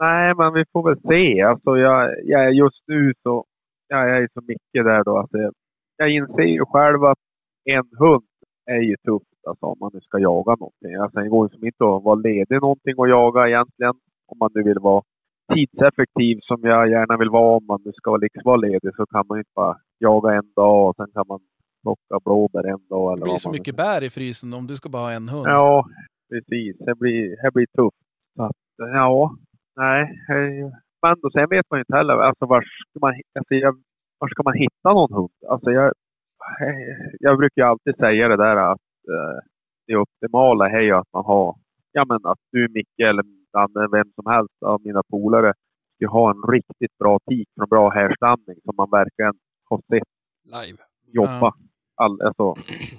nej, men vi får väl se. Alltså, jag, jag, just nu så ja, jag är så mycket där då. Alltså, jag, jag inser ju själv att en hund är ju tufft alltså, om man nu ska jaga någonting. Alltså, det går ju som inte att vara ledig någonting och jaga egentligen. Om man nu vill vara tidseffektiv som jag gärna vill vara om man nu ska liksom vara ledig så kan man ju inte bara jaga en dag och sen kan man plocka blåbär en dag. Eller Det blir så mycket bär i frysen om du ska bara ha en hund. Ja, precis. Det blir, det blir tufft. Så att, ja, nej. Men då, sen vet man ju inte heller. Alltså, var, ska man, alltså, jag, var ska man hitta någon hund? Alltså, jag, jag brukar ju alltid säga det där att eh, det optimala är ju att man har, ja men att du Micke eller vem som helst av mina polare, ska ha en riktigt bra tik från bra härstamning som man verkligen har sett Live. jobba. Ja. All, alltså,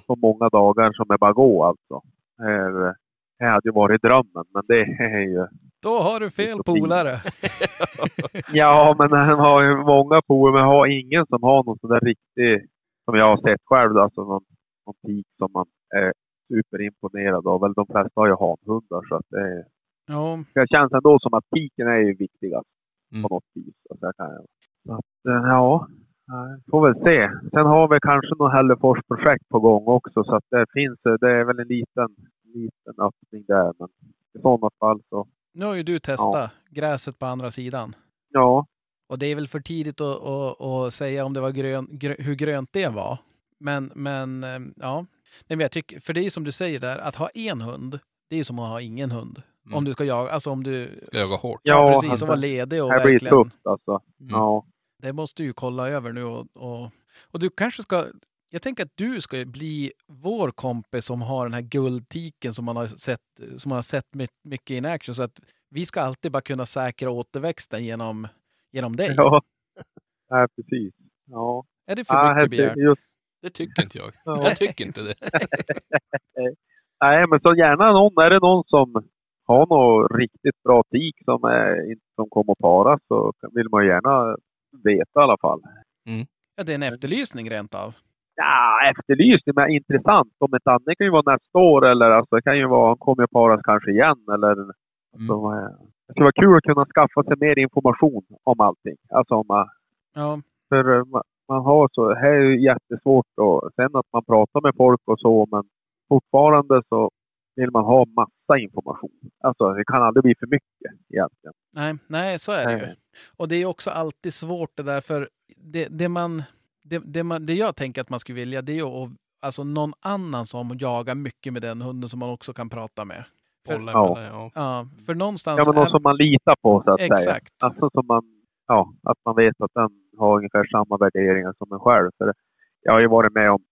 så många dagar som är bara gå alltså. Eh, Det hade ju varit drömmen, men det är ju... Då har du fel polare. Ja, men han har ju många polare, men har ingen som har någon sån där riktig, som jag har sett själv, då, alltså någon, någon tik som man är superimponerad av. Väl de flesta har ju hanhundar, så att det, är- Ja, det känns ändå som att tiken är ju viktigast Mm. på något vis. Så att, eh, ja, får väl se. Sen har vi kanske något Hällefors-projekt på gång också, så att det finns, det är väl en liten, liten öppning där. Men i sådana fall så, nu har ju du testat gräset på andra sidan. ja, Och det är väl för tidigt att, att, att säga om det var grön, grö, hur grönt det var. Men, men eh, ja. Men jag tycker, för det är ju som du säger där, att ha en hund, det är ju som att ha ingen hund. Mm. Om du ska jaga, alltså om du... Jaga hårt. Ja, Ja, precis, alltså, och vara ledig och det här blir verkligen... tufft alltså. Mm. Ja. Det måste du ju kolla över nu och, och, och du kanske ska... Jag tänker att du ska bli vår kompis som har den här guldtiken som man har sett, som man har sett my- mycket in action. Så att vi ska alltid bara kunna säkra återväxten genom, genom dig. Ja, ja precis. Ja. Är det för Ja, mycket begärt? just, Det tycker inte jag. Ja. Jag tycker inte det. nej, men så gärna någon, är det någon som har något riktigt bra tik som, är, inte- som kommer att paras så vill man gärna veta i alla fall. Ja, det är en efterlysning rent av. Ja, efterlysning, men intressant. Om ett annat kan ju vara nästa år eller alltså, det kan ju vara, han kommer att paras kanske igen eller alltså, eh, Det skulle vara kul att kunna skaffa sig mer information om allting. Alltså om man, Ja, för eh, ma- man har så, här är ju jättesvårt och sen att man pratar med folk och så men fortfarande så vill man ha massa information. Alltså det kan aldrig bli för mycket egentligen. nej, nej, så är det ju. Och det är också alltid svårt det där, för det, det, man, det, det, man, det jag tänker att man skulle vilja, det är ju att, alltså någon annan som jagar mycket med den hunden som man också kan prata med. För, Ja. ja. ja, för någonstans... Ja men någon som man litar på så att säga. Exakt. Alltså som man, ja, att man vet att den har ungefär samma värderingar som en själv. För jag har ju varit med om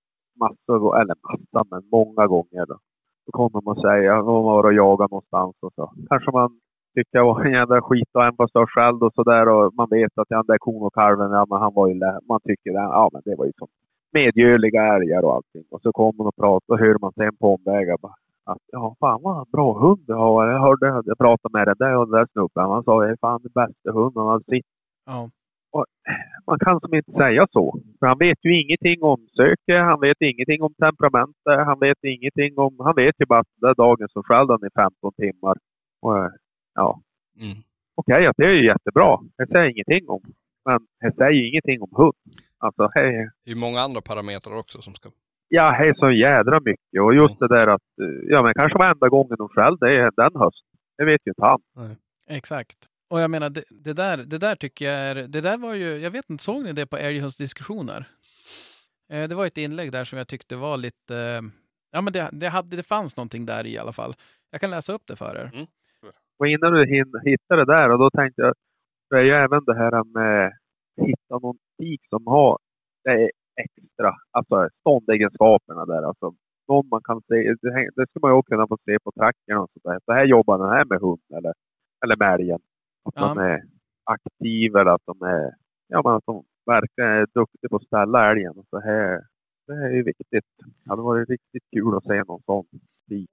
massor, eller massa, men många gånger. Då, då kommer man säga, man var och jaga någonstans och så. Kanske man tycker jag var en jävla skit och en på största eld och sådär och man vet att den där kon och kalven, ja men han var ju, man tycker ja men det var ju som medgörliga älgar och allting. Och så kommer man och pratar och hör man sen på omvägar bara att ja, fan vad bra hund du har. Jag hörde, jag pratade med den där och den där snubben. Han sa det är fan den bästa hunden han hade sett. Ja, Man kan som inte säga så. För han vet ju ingenting om söke, han vet ingenting om temperamentet, han vet ingenting om... Han vet ju bara att den där dagen så skällde han i 15 timmar. Och, ja, Mm. okej, att det är ju jättebra. Det säger ingenting om. Men det säger ingenting om hund. Alltså, hej, Det är ju många andra parametrar också som ska... Ja, det är så jädra mycket. Och just det där att, eh, ja men kanske varenda gången de skäll, det är den hösten. Det vet ju inte han. Exakt. Och jag menar, det, det, där, det där tycker jag är... Det där var ju... Jag vet inte, såg ni det på älghundsdiskussioner? Eh, det var ett inlägg där som jag tyckte var lite... eh, Ja, men det, det, hade, det fanns någonting där i alla fall. Jag kan läsa upp det för er. Och innan du hittade det där, och då tänkte jag, det är ju även det här med att hitta någon tik som har det är extra, alltså ståndegenskaperna där. Alltså, någon man kan se, det, ska man ju också kunna få se på tracken och sådär. Så här jobbar den här med hund eller, eller med älgen. Att Ja. de är aktiva eller att de är, ja men att de verkligen är duktiga på att ställa älgen. Så här, det är ju viktigt. Det hade varit riktigt kul att se någon sån tik.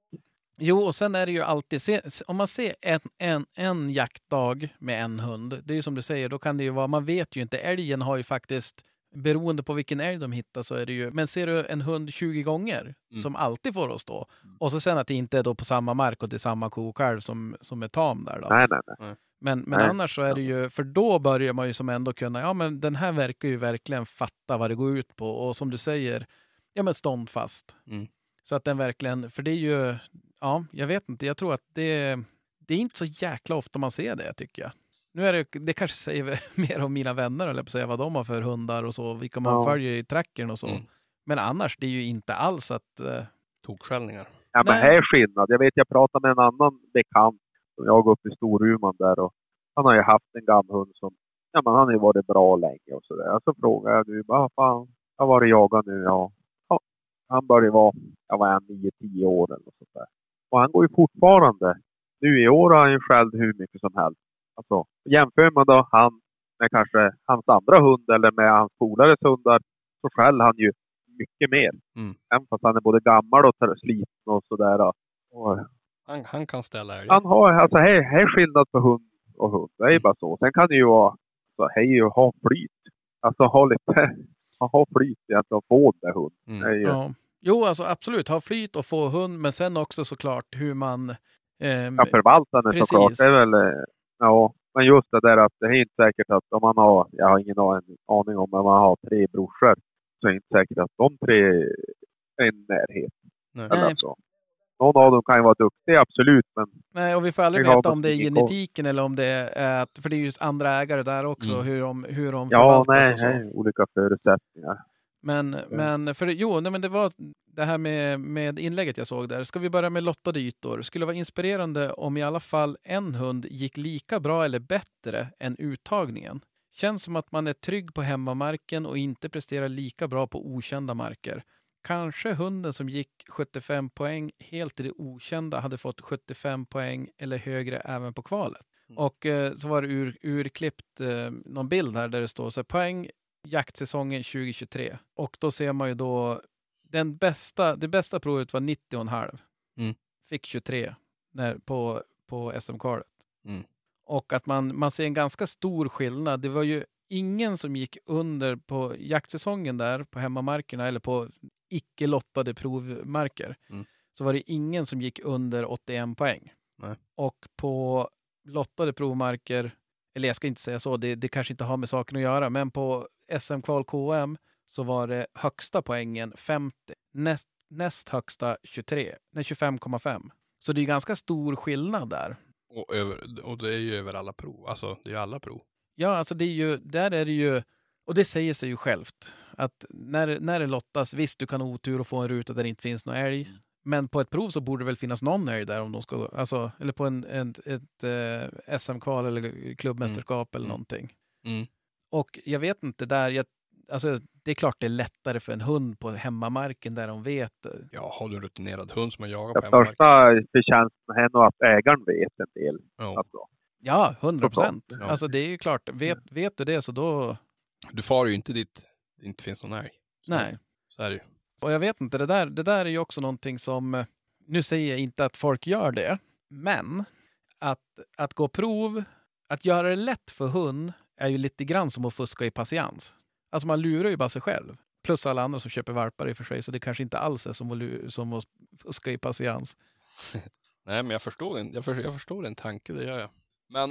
Jo, och sen är det ju alltid... Se, om man ser en, en, en jaktdag med en hund, det är ju som du säger, då kan det ju vara... Man vet ju inte. Älgen har ju faktiskt... Beroende på vilken älg de hittar så är det ju... Men ser du en hund 20 gånger Mm. som alltid får att stå och så sen att det inte är då på samma mark och till samma kokalv som, som är tam där då. Nej, nej, nej. Men, men Nej. annars så är det ju, för då börjar man ju som ändå kunna, ja men den här verkar ju verkligen fatta vad det går ut på och som du säger, ja men ståndfast. Mm. Så att den verkligen, för det är ju, ja jag vet inte, jag tror att det, det är inte så jäkla ofta man ser det tycker jag. Nu är det, det kanske säger mer om mina vänner eller på att säga vad de har för hundar och så, vilka man Ja. följer i trackern och så. Mm. Men annars, det är ju inte alls att, eh, Tokskällningar. Ja, men här är skillnad. Jag vet, jag pratade med en annan bekant som jag uppe i Storuman där och han har ju haft en gammal hund som, ja men han har ju varit bra länge och sådär. Så frågade jag nu, vad fan, jag har varit jagad nu, ja. ja. Han börjar vara, jag var han, 9-10 år eller sånt där. Och han går ju fortfarande. Nu i år har han ju skällt hur mycket som helst. Alltså, jämför man då han med kanske hans andra hund eller med hans polares hundar så skäller han ju mycket mer. Mm. Även fast han är både gammal och sliten och sådär. Och Han, han kan ställa älgen. han har, alltså här, här är skillnad på hund och hund. Det är ju bara så. Sen kan det ju vara, så här är ju ha flyt. Alltså ha lite, ha flyt i att få den där hunden. Mm. ju, ja. Jo, alltså absolut, ha flyt och få hund, men sen också såklart hur man ehm, Ja, förvaltaren Precis. såklart. Det är väl, eh, ja. Men just det där att det är inte säkert att om man har, jag har ingen aning om, men man har tre brorsor så är det inte säkert att de tre är i närhet. Nej. Eller Nej. så. Någon av dem kan ju vara duktig, absolut, men Nej, och vi får aldrig veta om det är genetiken eller om det är att, för det är ju andra ägare där också, Mm. hur de, hur de ja, förvaltas nej, och så. nej, olika förutsättningar. Men, men för jo, nej, men det var det här med, med inlägget jag såg där. Ska vi börja med lottade ytor? Skulle vara inspirerande om i alla fall en hund gick lika bra eller bättre än uttagningen. Känns som att man är trygg på hemmamarken och inte presterar lika bra på okända marker. Kanske hunden som gick 75 poäng helt i det okända hade fått 75 poäng eller högre även på kvalet. Och eh, så var det ur, urklippt eh, någon bild här där det står så här, poäng jaktsäsongen 2023. Och då ser man ju då den bästa, det bästa provet var 90,5. Mm. Fick 23 när, på, på SM-kvalet. Mm. Och att man, man ser en ganska stor skillnad. Det var ju ingen som gick under på jaktsäsongen där på hemmamarkerna eller på icke lottade provmarker. Mm. Så var det ingen som gick under 81 poäng. Nej. Och på lottade provmarker, eller jag ska inte säga så, det, det kanske inte har med saken att göra, men på SM-kval KM så var det högsta poängen 50, näst, näst högsta 23, nej 25,5. Så det är ganska stor skillnad där. Och, över, och det är ju över alla prov. Alltså, det är alla prov. Ja, alltså det är ju, där är det ju, och det säger sig ju självt, att när, när det lottas, visst du kan ha otur och få en ruta där det inte finns någon älg, men på ett prov så borde det väl finnas någon älg där om de ska, alltså, eller på en, en, ett eh, SM-kval eller klubbmästerskap eller Mm. någonting. Mm. Och jag vet inte, där, jag, alltså, det är klart det är lättare för en hund på hemmamarken där de vet. Ja, har du en rutinerad hund som har jagat på Den hemmamark. största förtjänsten är nog att ägaren vet en del. Ja. Alltså. Ja, hundra procent. Ja. Alltså det är ju klart, vet, vet du det så då, Du far ju inte dit det inte finns någon älg. Nej. Så är det ju. Och jag vet inte, det där, det där är ju också någonting som... Nu säger jag inte att folk gör det, men att, att gå prov, att göra det lätt för hund är ju lite grann som att fuska i patiens. Alltså man lurar ju bara sig själv. Plus alla andra som köper valpar i och för sig, så det kanske inte alls är som att, som att fuska i patiens. Nej, men jag förstår din, jag, för, jag förstår din tanke, det gör jag. Men,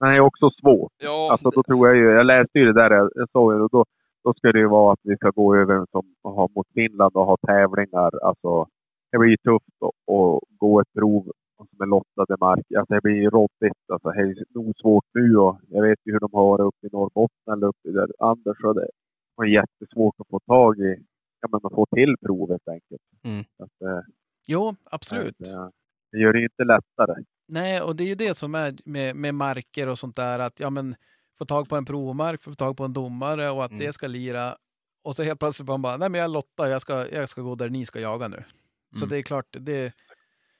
Men det är också svårt. ja, Alltså då tror jag ju, jag läste ju det där, jag såg ju det, och då, då ska det ju vara att vi ska gå över som, och ha mot Finland och ha tävlingar. Alltså det blir ju tufft att, att gå ett prov som med lottade marker. Alltså det blir ju råddigt. Alltså det är nog svårt nu och jag vet ju hur de har det uppe i Norrbotten eller uppe där Anders så det var jättesvårt att få tag i, ja men att få till provet enkelt. Mm. Så att, eh, Jo, absolut. Det, det gör det ju inte lättare. Nej, och det är ju det som är med, med marker och sånt där. Att ja, men få tag på en provmark, få tag på en domare och att Mm. det ska lira. Och så helt plötsligt man bara, nej men jag lottar, jag ska, jag ska gå där ni ska jaga nu. Så Mm. det är klart, det,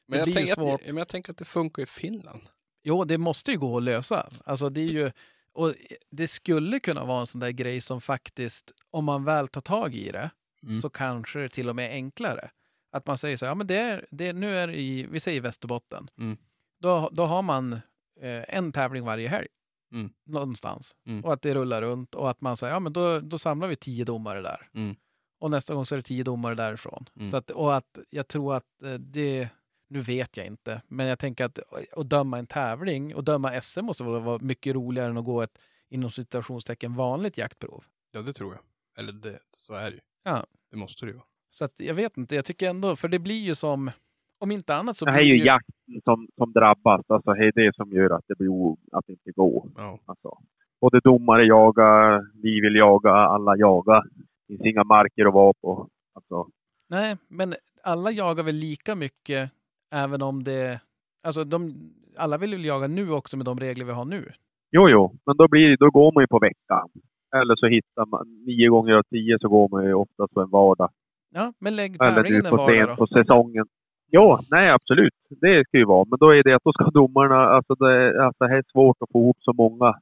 Men, jag tänker svårt. Att, men jag tänker att det funkar i Finland. jo, det måste ju gå att lösa. Alltså det är ju, och det skulle kunna vara en sån där grej som faktiskt, om man väl tar tag i det, Mm. så kanske det till och med är enklare. Att man säger så här, ja men det är, det, nu är det i, vi säger Västerbotten. Mm. Då, då har man eh, en tävling varje helg. Mm. Någonstans. Mm. Och att det rullar runt och att man säger, ja men då, då samlar vi tio domare där. Mm. Och nästa gång så är det tio domare därifrån. Mm. Så att, och att jag tror att eh, det, nu vet jag inte, men jag tänker att att döma en tävling och döma SM måste väl vara mycket roligare än att gå ett inom citationstecken vanligt jaktprov. Ja, det tror jag. Eller det, så är det ju. Ja. Det måste det ju vara. Så att jag vet inte, jag tycker ändå, för det blir ju som, om inte annat så Det blir här är det ju jakten som, som drabbas. Alltså det är det som gör att det blir o, att det inte går. Ja. Alltså, både domare jagar, vi vill jaga, alla jagar. Det finns inga marker att vara på. Alltså, Nej, men alla jagar väl lika mycket även om det... Alltså de, alla vill ju jaga nu också med de regler vi har nu. jo, jo, men då, blir, då går man ju på veckan. Eller så hittar man, nio gånger av tio så går man ju oftast på en vardag. Ja, men lägg tävlingen en vardag då. på säsongen. Ja, nej absolut. Det ska ju vara. Men då är det att då ska domarna, alltså det, alltså det är svårt att få ihop så många.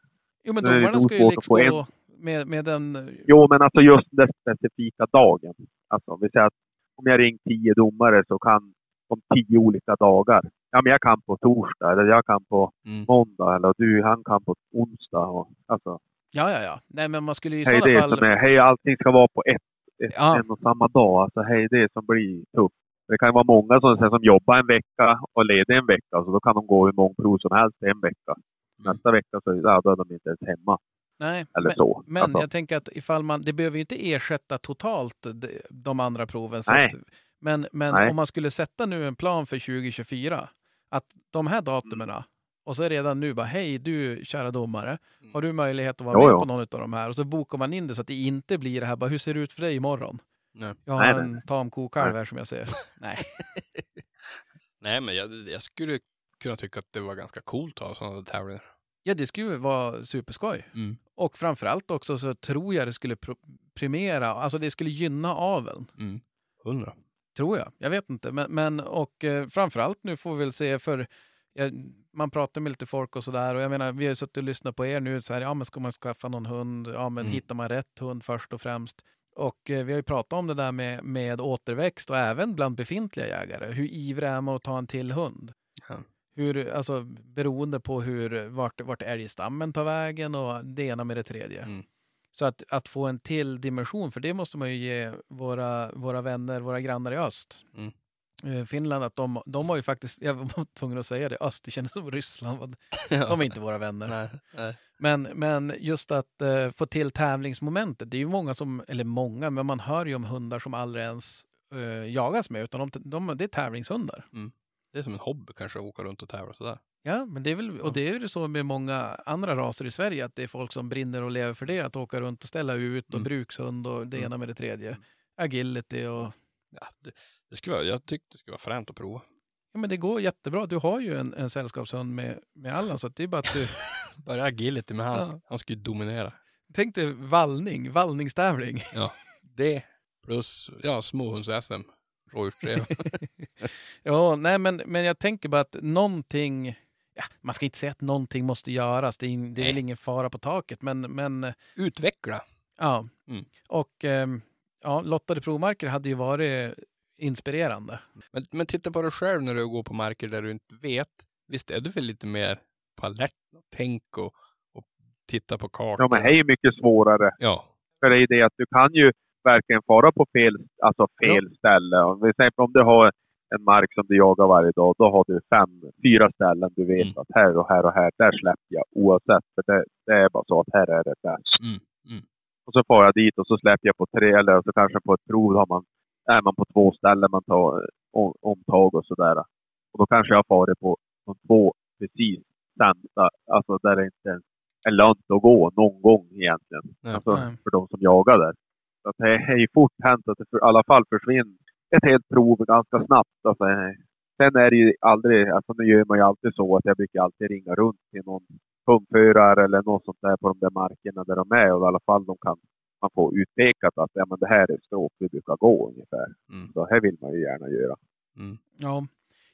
Jo, men domarna ska ju liksom gå med, med den... Jo, men alltså just den specifika dagen. Alltså, vi säger att om jag ringt tio domare så kan de tio olika dagar. Ja, men jag kan på torsdag eller jag kan på Mm. måndag eller du, han kan på onsdag. Och, alltså, Ja, ja, ja. Nej, men man skulle ju i hej sådana det fall... är, hej allting ska vara på ett, ett Ja. en och samma dag. Alltså hej det som blir tufft. Det kan ju vara många som, som jobbar en vecka och leder en vecka, så då kan de gå hur många prov som helst en vecka. Nästa vecka så ja, då är de inte ens hemma. Nej, Eller men, så. men Alltså, jag tänker att ifall man... Det behöver ju inte ersätta totalt de, de andra proven. Nej. att, men men Nej. om man skulle sätta nu en plan för 2024, att de här datumen och så är redan nu bara, hej du kära domare, har du möjlighet att vara Jo, med jo. på någon av de här? Och så bokar man in det så att det inte blir det här, bara, hur ser det ut för dig imorgon? Nej. Jag har Nej, en tam kokalv här som jag ser. Nej. Nej, men jag, jag skulle kunna tycka att det var ganska coolt att ha sådana tävlingar. Ja, det skulle vara superskoj. Mm. Och framförallt också så tror jag det skulle primera, alltså det skulle gynna aveln. Mm. Hundra. Tror jag. Jag vet inte. Men, men och eh, framförallt nu får vi väl se för jag, man pratar med lite folk och sådär och jag menar vi har suttit och lyssnat på er nu så här, ja men ska man skaffa någon hund, ja men Mm. hittar man rätt hund först och främst. Och eh, vi har ju pratat om det där med, med återväxt och även bland befintliga jägare. Hur ivrig är man att ta en till hund? Ja. Hur, alltså beroende på hur, vart, vart älgstammen tar vägen och det ena med det tredje. Mm. Så att, att få en till dimension, för det måste man ju ge våra, våra vänner, våra grannar i öst. Mm. Eh, Finland, att de, de har ju faktiskt, jag var tvungen att säga det, öst, det kändes som Ryssland. De är inte våra vänner. Nej, nej. Men, men just att eh, få till tävlingsmomentet, det är ju många som, eller många, men man hör ju om hundar som aldrig ens eh, jagas med, utan de, de, det är tävlingshundar. Det är som en hobby kanske att åka runt och tävla sådär. Ja, men det är väl, och det är ju så med många andra raser i Sverige, att det är folk som brinner och lever för det, att åka runt och ställa ut och Mm. brukshund och det Mm. ena med det tredje. Agility och... Ja, det, det skulle vara, jag tyckte det skulle vara fränt att prova. Ja, men det går jättebra. Du har ju en, en sällskapshund med, med Allan, så det är bara att du... Bara agility med han. Ja. Han skulle ju dominera. Tänk dig vallning, vallningstävling. Det plus ja, småhunds-SM. Rådjursdrev. ja, nej, men, men jag tänker bara att någonting... Ja, man ska inte säga att någonting måste göras. Det är, det är väl ingen fara på taket, men, men Utveckla. ja. Mm. Och ehm, ja, lottade provmarker hade ju varit inspirerande. Men, men titta på dig själv när du går på marker där du inte vet. Visst är du väl lite mer på alerten och tänk och, och titta på kartan? ja, men det är ju mycket svårare. Ja. För det är det att du kan ju verkligen fara på fel, alltså fel ställe. Om vi säger om du har en mark som du jagar varje dag, då har du fem, fyra ställen du vet Mm. att här och här och här, där släpper jag oavsett. För det, det är bara så att här är det bäst. Mm, mm. Och så far jag dit och så släpper jag på tre, eller så kanske på ett prov har man, är man på två ställen man tar om- omtag och sådär. Och då kanske jag farit på de två precis sämsta, alltså där det inte ens är lönt att gå någon gång egentligen. Nej. Alltså Nej. för de som jagar där. Så att det är ju fort hänt att det för, i alla fall försvinner ett helt prov ganska snabbt. Alltså, sen är det ju aldrig, alltså nu gör man ju alltid så att jag brukar alltid ringa runt till någon pumpförare eller något sånt där på de där markerna där de är och i alla fall de kan man får utpekat att ja, men det här är stråk vi brukar gå ungefär. Mm. Så här vill man ju gärna göra. Mm. Ja.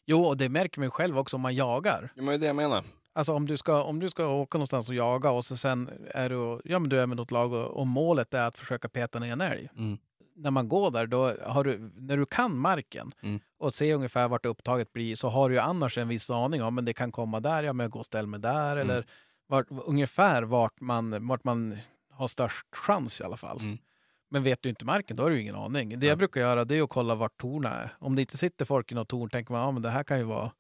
Jo, och det märker man ju själv också om man jagar. Ja, men det är det jag menar. Alltså om du ska, om du ska åka någonstans och jaga och så sen är du, ja, men du är med något lag och, och målet är att försöka peta ner en älg. Mm. När man går där, då har du, när du kan marken Mm. och ser ungefär vart upptaget blir så har du ju annars en viss aning om men det kan komma där, ja men jag går och ställer mig där Mm. eller vart, ungefär vart man, vart man har störst chans i alla fall. Mm. Men vet du inte marken, då har du ju ingen aning. Det jag brukar göra det är att kolla vart torna är. Om det inte sitter folk i något torn tänker man, ja men det här kan ju vara,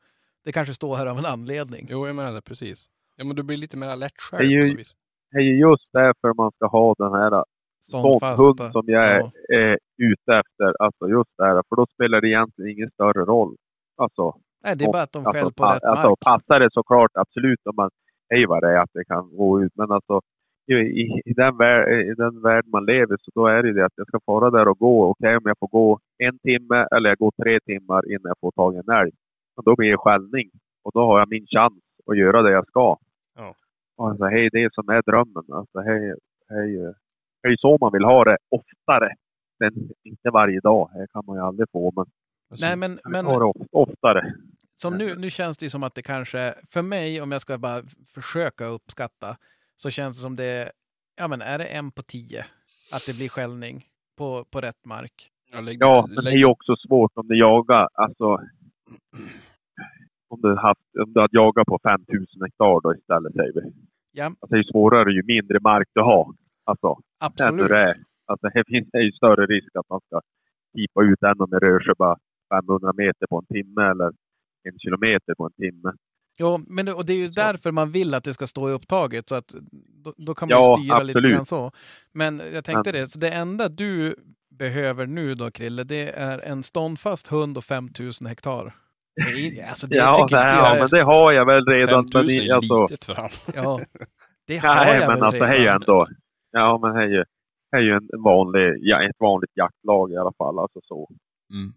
det kanske står här av en anledning. Jo, jag menar det precis. Ja, men du blir lite mer lätt Det är själv ju- något vis. Det är ju just därför man ska ha den här Ståndhund som jag är, Ja. är ute efter. Alltså just det här, för då spelar det egentligen ingen större roll. Alltså, Nej, det är bara att de alltså, skäller på pa- rätt alltså, mark. passar det såklart absolut om man hej vad det är att det kan gå ut. Men alltså i, i, i, den värld, i den värld man lever så då är det ju det att jag ska fara där och gå. Okej om jag får gå en timme eller jag går tre timmar innan jag får tag i en älg. Men då blir det skällning. Och då har jag min chans att göra det jag ska. Ja. Alltså, hej, det är som är drömmen. Alltså, hej, hej, eh, är ju så man vill ha det oftare. Men inte varje dag. Det kan man ju aldrig få. Men Alltså, Nej, men, men har det of- oftare. som nu, nu känns det ju som att det kanske, för mig, om jag ska bara försöka uppskatta, så känns det som det, ja men är det en på tio att det blir skällning på, på rätt mark? Ja, lägg, Ja, men det lägg, är ju också svårt om du jagar, alltså om du, haft, om du hade jagat på 5000 hektar då istället säger vi. Ja, Alltså det är ju svårare ju mindre mark du har. Alltså, absolut. det. Alltså det finns det ju större risk att man ska kipa ut än om det rör sig bara 500 meter på en timme eller en kilometer på en timme. Jo, men det, och det är ju Så. därför man vill att det ska stå i upptaget, så att då, då kan man Ja, styra lite absolut. grann så. Men jag tänkte Men- det, så det enda du behöver nu då, Krille, det är en ståndfast hund och 5000 hektar. Det är, alltså det Ja, tycker nej, inte ja, jag är- men det har jag väl redan. 5000 Men, är alltså, litet för han. Ja, det har nej, jag men väl alltså det redan. ändå... Ja, men det är ju, det är ju en vanlig, ja, ett vanligt jaktlag i alla fall. Alltså så. Mm.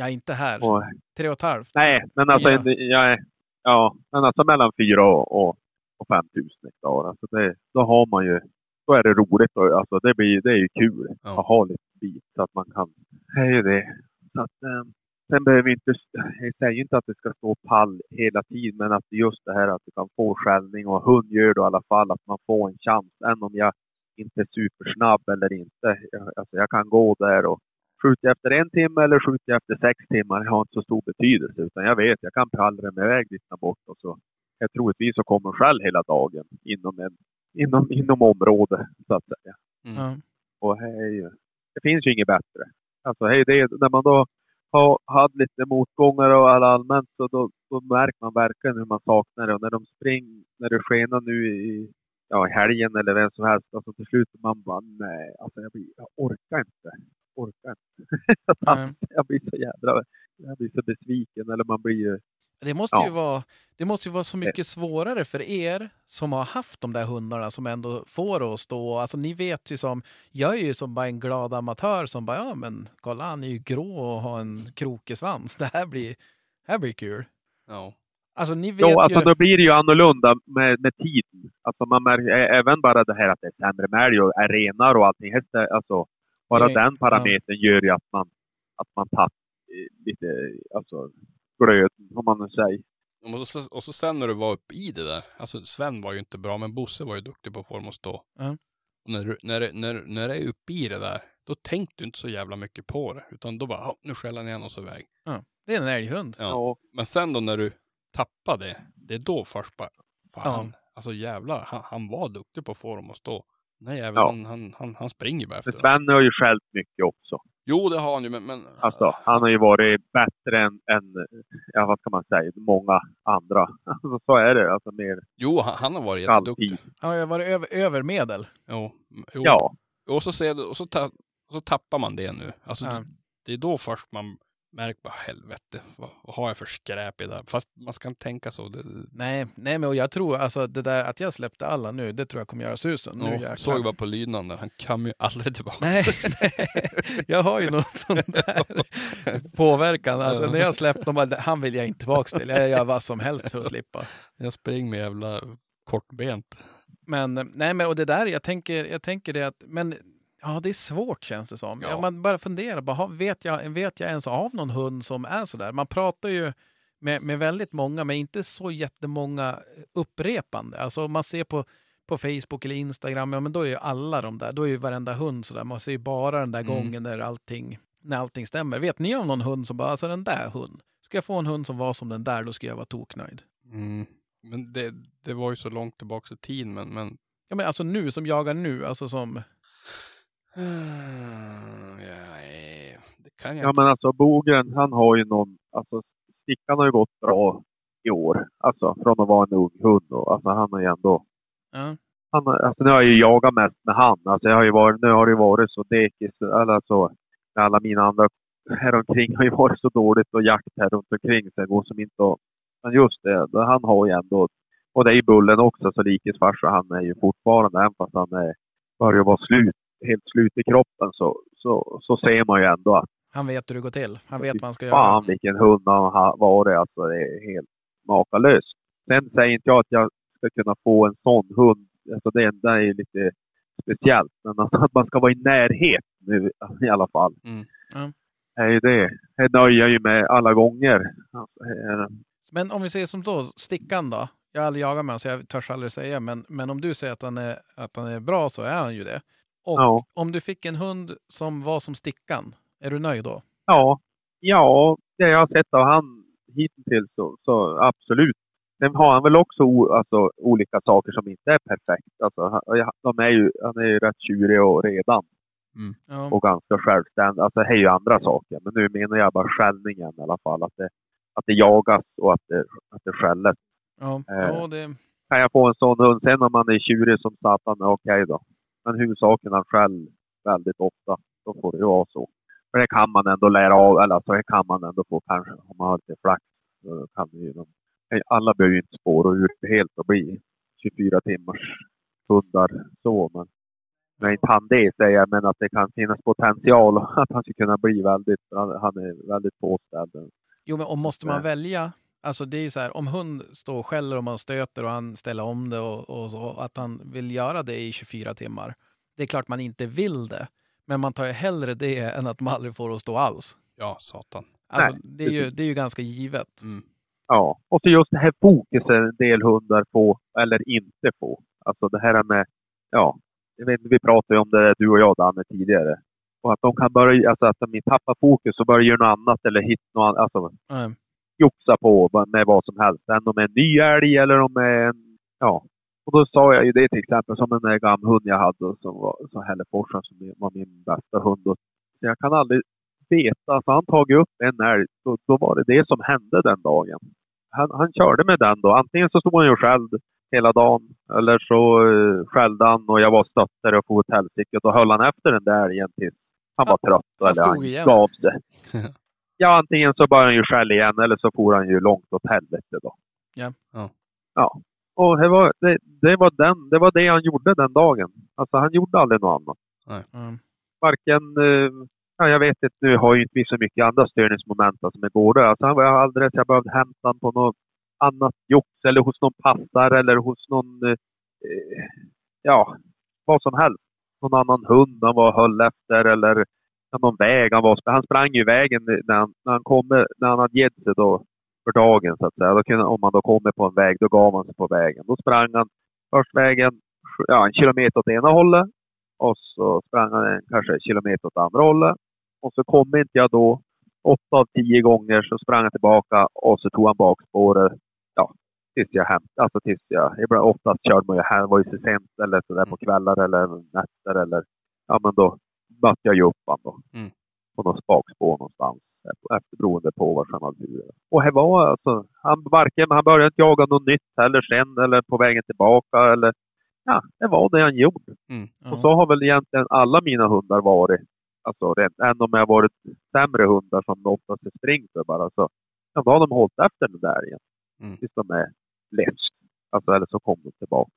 Ja, inte här. Och, Tre och ett halvt. Nej, men alltså, Fyra. jag är, ja, men alltså mellan 4 och, och, och 5 000 hektar. Alltså det, då har man ju, då är det roligt och alltså det, blir, det är ju kul Ja. att ha lite bit så att man kan, det är ju det. Så att, eh, sen behöver vi inte, jag säger inte att det ska stå pall hela tiden, men att just det här att du kan få skällning och hund gör det i alla fall att man får en chans, än om jag inte supersnabb eller inte. Jag, alltså jag kan gå där och Skjuter efter en timme eller skjuter efter sex timmar har inte så stor betydelse. Utan jag vet, jag kan pallra mig iväg dit bort och så jag troligtvis så kommer själv hela dagen inom, en, inom, inom området så att säga. Mm. Och ju, det finns ju inget bättre. Alltså hej, det, är- när man då har haft lite motgångar och all allmänt så då, då märker man verkligen hur man saknar det. Och när de springer, när det skenar nu i, ja, i helgen eller vem som helst, alltså till slut man bara nej, alltså jag, blir, jag orkar inte. Orkar inte. Nej. jag blir så jädra, jag blir så besviken eller man blir ju, Det måste, Ja. ju vara, det måste ju vara så mycket svårare för er som har haft de där hundarna som ändå får det att stå. Alltså ni vet ju som, jag är ju som bara en glad amatör som bara, ja men kolla han är ju grå och har en krokig svans. Det här blir, här blir kul. Ja. Alltså ni vet Jo, alltså ju... då blir det ju annorlunda med, med tiden. Alltså man märker även bara det här att det är sämre med älg och är renare och allting. Alltså, bara Det- den parametern gör ju att man, att man tappar lite alltså, glöden, om man nu säger. Och så, och så sen när du var uppe i det där, alltså Sven var ju inte bra, men Bosse var ju duktig på form att stå. Ja. Och när du, när, det- när, när det är uppe i det där, då tänkte du inte så jävla mycket på det. Utan då bara, "Ja, nu skäller han igen och så iväg. Det är en älghund. Ja. Ja. Men sen då när du tappar det, det är då först bara, fan, Ja. alltså jävlar, han, han var duktig på form att stå. Nej jävlar, Ja. han, han, han, han springer bara efter Men det. Sven har ju skällt mycket också. Jo, det har han ju, men... men Alltså, han har ju varit bättre än, än ja, vad ska man säga, många andra. Alltså, så är det. Alltså mer Jo, han, han har varit jätteduktig. jag har varit över, över medel. Jo, jo. Ja. Och så, ser du, och så, ta, och så tappar man det nu. Alltså, Ja. det är då först man märk bara helvete, vad, vad har jag för skräp i det här? Fast man ska inte tänka så. Det, Nej, nej, men och jag tror alltså det där att jag släppte alla nu, det tror jag kommer göra susen. Nu ja, jäklar. såg bara på lydnaden, han kommer ju aldrig tillbaka. Nej, nej, jag har ju någon sån där påverkan. Alltså, när jag släppte dem, han vill jag inte tillbaka till. Jag gör vad som helst för att slippa. Jag springer med jävla kortbent. Men nej, men och det där, jag tänker, jag tänker det att, men ja, det är svårt känns det som. Ja. Ja. man bara funderar, bara, vet, jag, vet jag ens av någon hund som är sådär? Man pratar ju med, med väldigt många, men inte så jättemånga upprepande. Alltså om man ser på, på Facebook eller Instagram, ja men då är ju alla de där, då är ju varenda hund sådär. Man ser ju bara den där Mm. gången när allting, när allting stämmer. Vet ni om någon hund som bara, alltså den där hund, ska jag få en hund som var som den där, då skulle jag vara toknöjd. Mm. Men det, det var ju så långt tillbaka i tiden, men, men Ja men alltså nu, som jagar nu, alltså som nej, det kan jag Ja inte. men alltså Bogren, han har ju någon, alltså Stickan har ju gått bra i år. Alltså från att vara en ung hund och alltså han har ju ändå, Ja. han, alltså nu har jag ju jagat mest med han. Alltså jag har ju varit, nu har det ju varit så dekis, eller så, alla mina andra här omkring har ju varit så dåligt och jakt här runt omkring så det går som inte att, men just det, han har ju ändå, och det är ju Bullen också, så likesfarsa, han är ju fortfarande, även fast han är, börjar vara slut, helt slut i kroppen så, så, så ser man ju ändå att Han vet hur det går till. Han vet vad han ska göra. Fan vilken hund han har varit. Alltså det är helt makalöst. Sen säger inte jag att jag ska kunna få en sån hund. Alltså det, det är ju lite speciellt. Men alltså att man ska vara i närhet nu i alla fall. Mm. Ja. är ju det. Det nöjer jag ju med alla gånger. Alltså, Men om vi säger som då, Stickan då? Jag har aldrig jagat med honom så jag törs aldrig säga. Men, men om du säger att han, är, att han är bra så är han ju det. Och ja. om du fick en hund som var som Stickan, är du nöjd då? Ja. Ja, det jag har sett av han hittills så, så absolut. Sen har han väl också o, alltså, olika saker som inte är perfekt. Alltså, han, de är ju, han är ju rätt tjurig och redan. Ja. och ganska självständig. Alltså det är ju andra saker. Men nu menar jag bara skällningen i alla fall. Att det, att det jagas och att det, att det skälles. Ja, Eh. ja det, Kan jag få en sån hund, sen om man är tjurig som satan, är okej då. Men huvudsaken han skäll väldigt ofta, då får det ju vara så. För det kan man ändå lära av, eller alltså det kan man ändå få kanske, om man har lite flax. Så kan ju, de, alla behöver ju inte spåra ur helt och bli 24 timmars hundar så, men Nej, inte han det säger jag, men att det kan finnas potential att han skulle kunna bli väldigt, han, är väldigt påställd. jo, men och måste man Nej. välja? Alltså det är ju så här, om hund står och skäller och man stöter och han ställer om det och, och så, att han vill göra det i 24 timmar. Det är klart man inte vill det, men man tar ju hellre det än att man aldrig får att stå alls. Ja, satan. Alltså, Nej, det, är ju, det är ju ganska givet. Mm. Ja, och så just det här fokuset en del hundar får eller inte får. Alltså det här med, ja, jag vet vi pratade ju om det du och jag Danne tidigare. Och att de kan börja, alltså att de tappar fokus och börjar göra något annat eller hitta något annat, alltså Nej. Joxa på med vad som helst. Än om det är en ny älg eller om det är en, ja. Och då sa jag ju det till exempel som en där gammal hund jag hade som var så Hälleforsen som var min bästa hund. Och, jag kan aldrig veta, alltså han tagit upp en älg, då, då var det det som hände den dagen. Han, han körde med den då. Antingen så stod han ju själv hela dagen eller så uh, skällde han och jag var stöttare och for åt helsike. Då höll han efter den där igen tills han var trött. han eller han igen. gav sig. Ja, antingen så började han ju skälla igen eller så for han ju långt åt helvete då. Ja. Ja. Ja. Och det var det, det, var den, det var det han gjorde den dagen. Alltså han gjorde aldrig något annat. Mm. Varken, eh, ja, jag vet inte, nu har ju inte vi så mycket andra störningsmoment som är gårde. Alltså han var alldeles, jag behövde hämta honom på något annat jox eller hos någon passare eller hos någon, eh, ja, vad som helst. Någon annan hund han var och höll efter eller någon väg han var. Han sprang ju vägen när han, när han, kom, när han hade gett sig då för dagen så att säga. Då kunde, om man då kommer på en väg, då gav han sig på vägen. Då sprang han först vägen ja, en kilometer åt ena hållet och så sprang han en, kanske en kilometer åt andra hållet. Och så kom inte jag då. Åtta av tio gånger så sprang han tillbaka och så tog han bakspåret. Ja, tills jag hämtade. Alltså tills jag... Ibland, oftast körde man ju hem, var ju så sent eller så där på kvällar eller nätter eller... Ja men då mötte jag ju upp honom då. Mm. På något bakspår någonstans. Efter beroende på vart han hade burit. Och här var alltså... Han, varken, han började inte jaga något nytt heller sen eller på vägen tillbaka eller... Ja, det var det han gjorde. Mm. Ja. Och så har väl egentligen alla mina hundar varit. Alltså än om jag varit sämre hundar som oftast är spring för bara så, ja, då har de hållit efter den där igen. Mm. Tills de är less. Alltså, eller så kommer de tillbaka.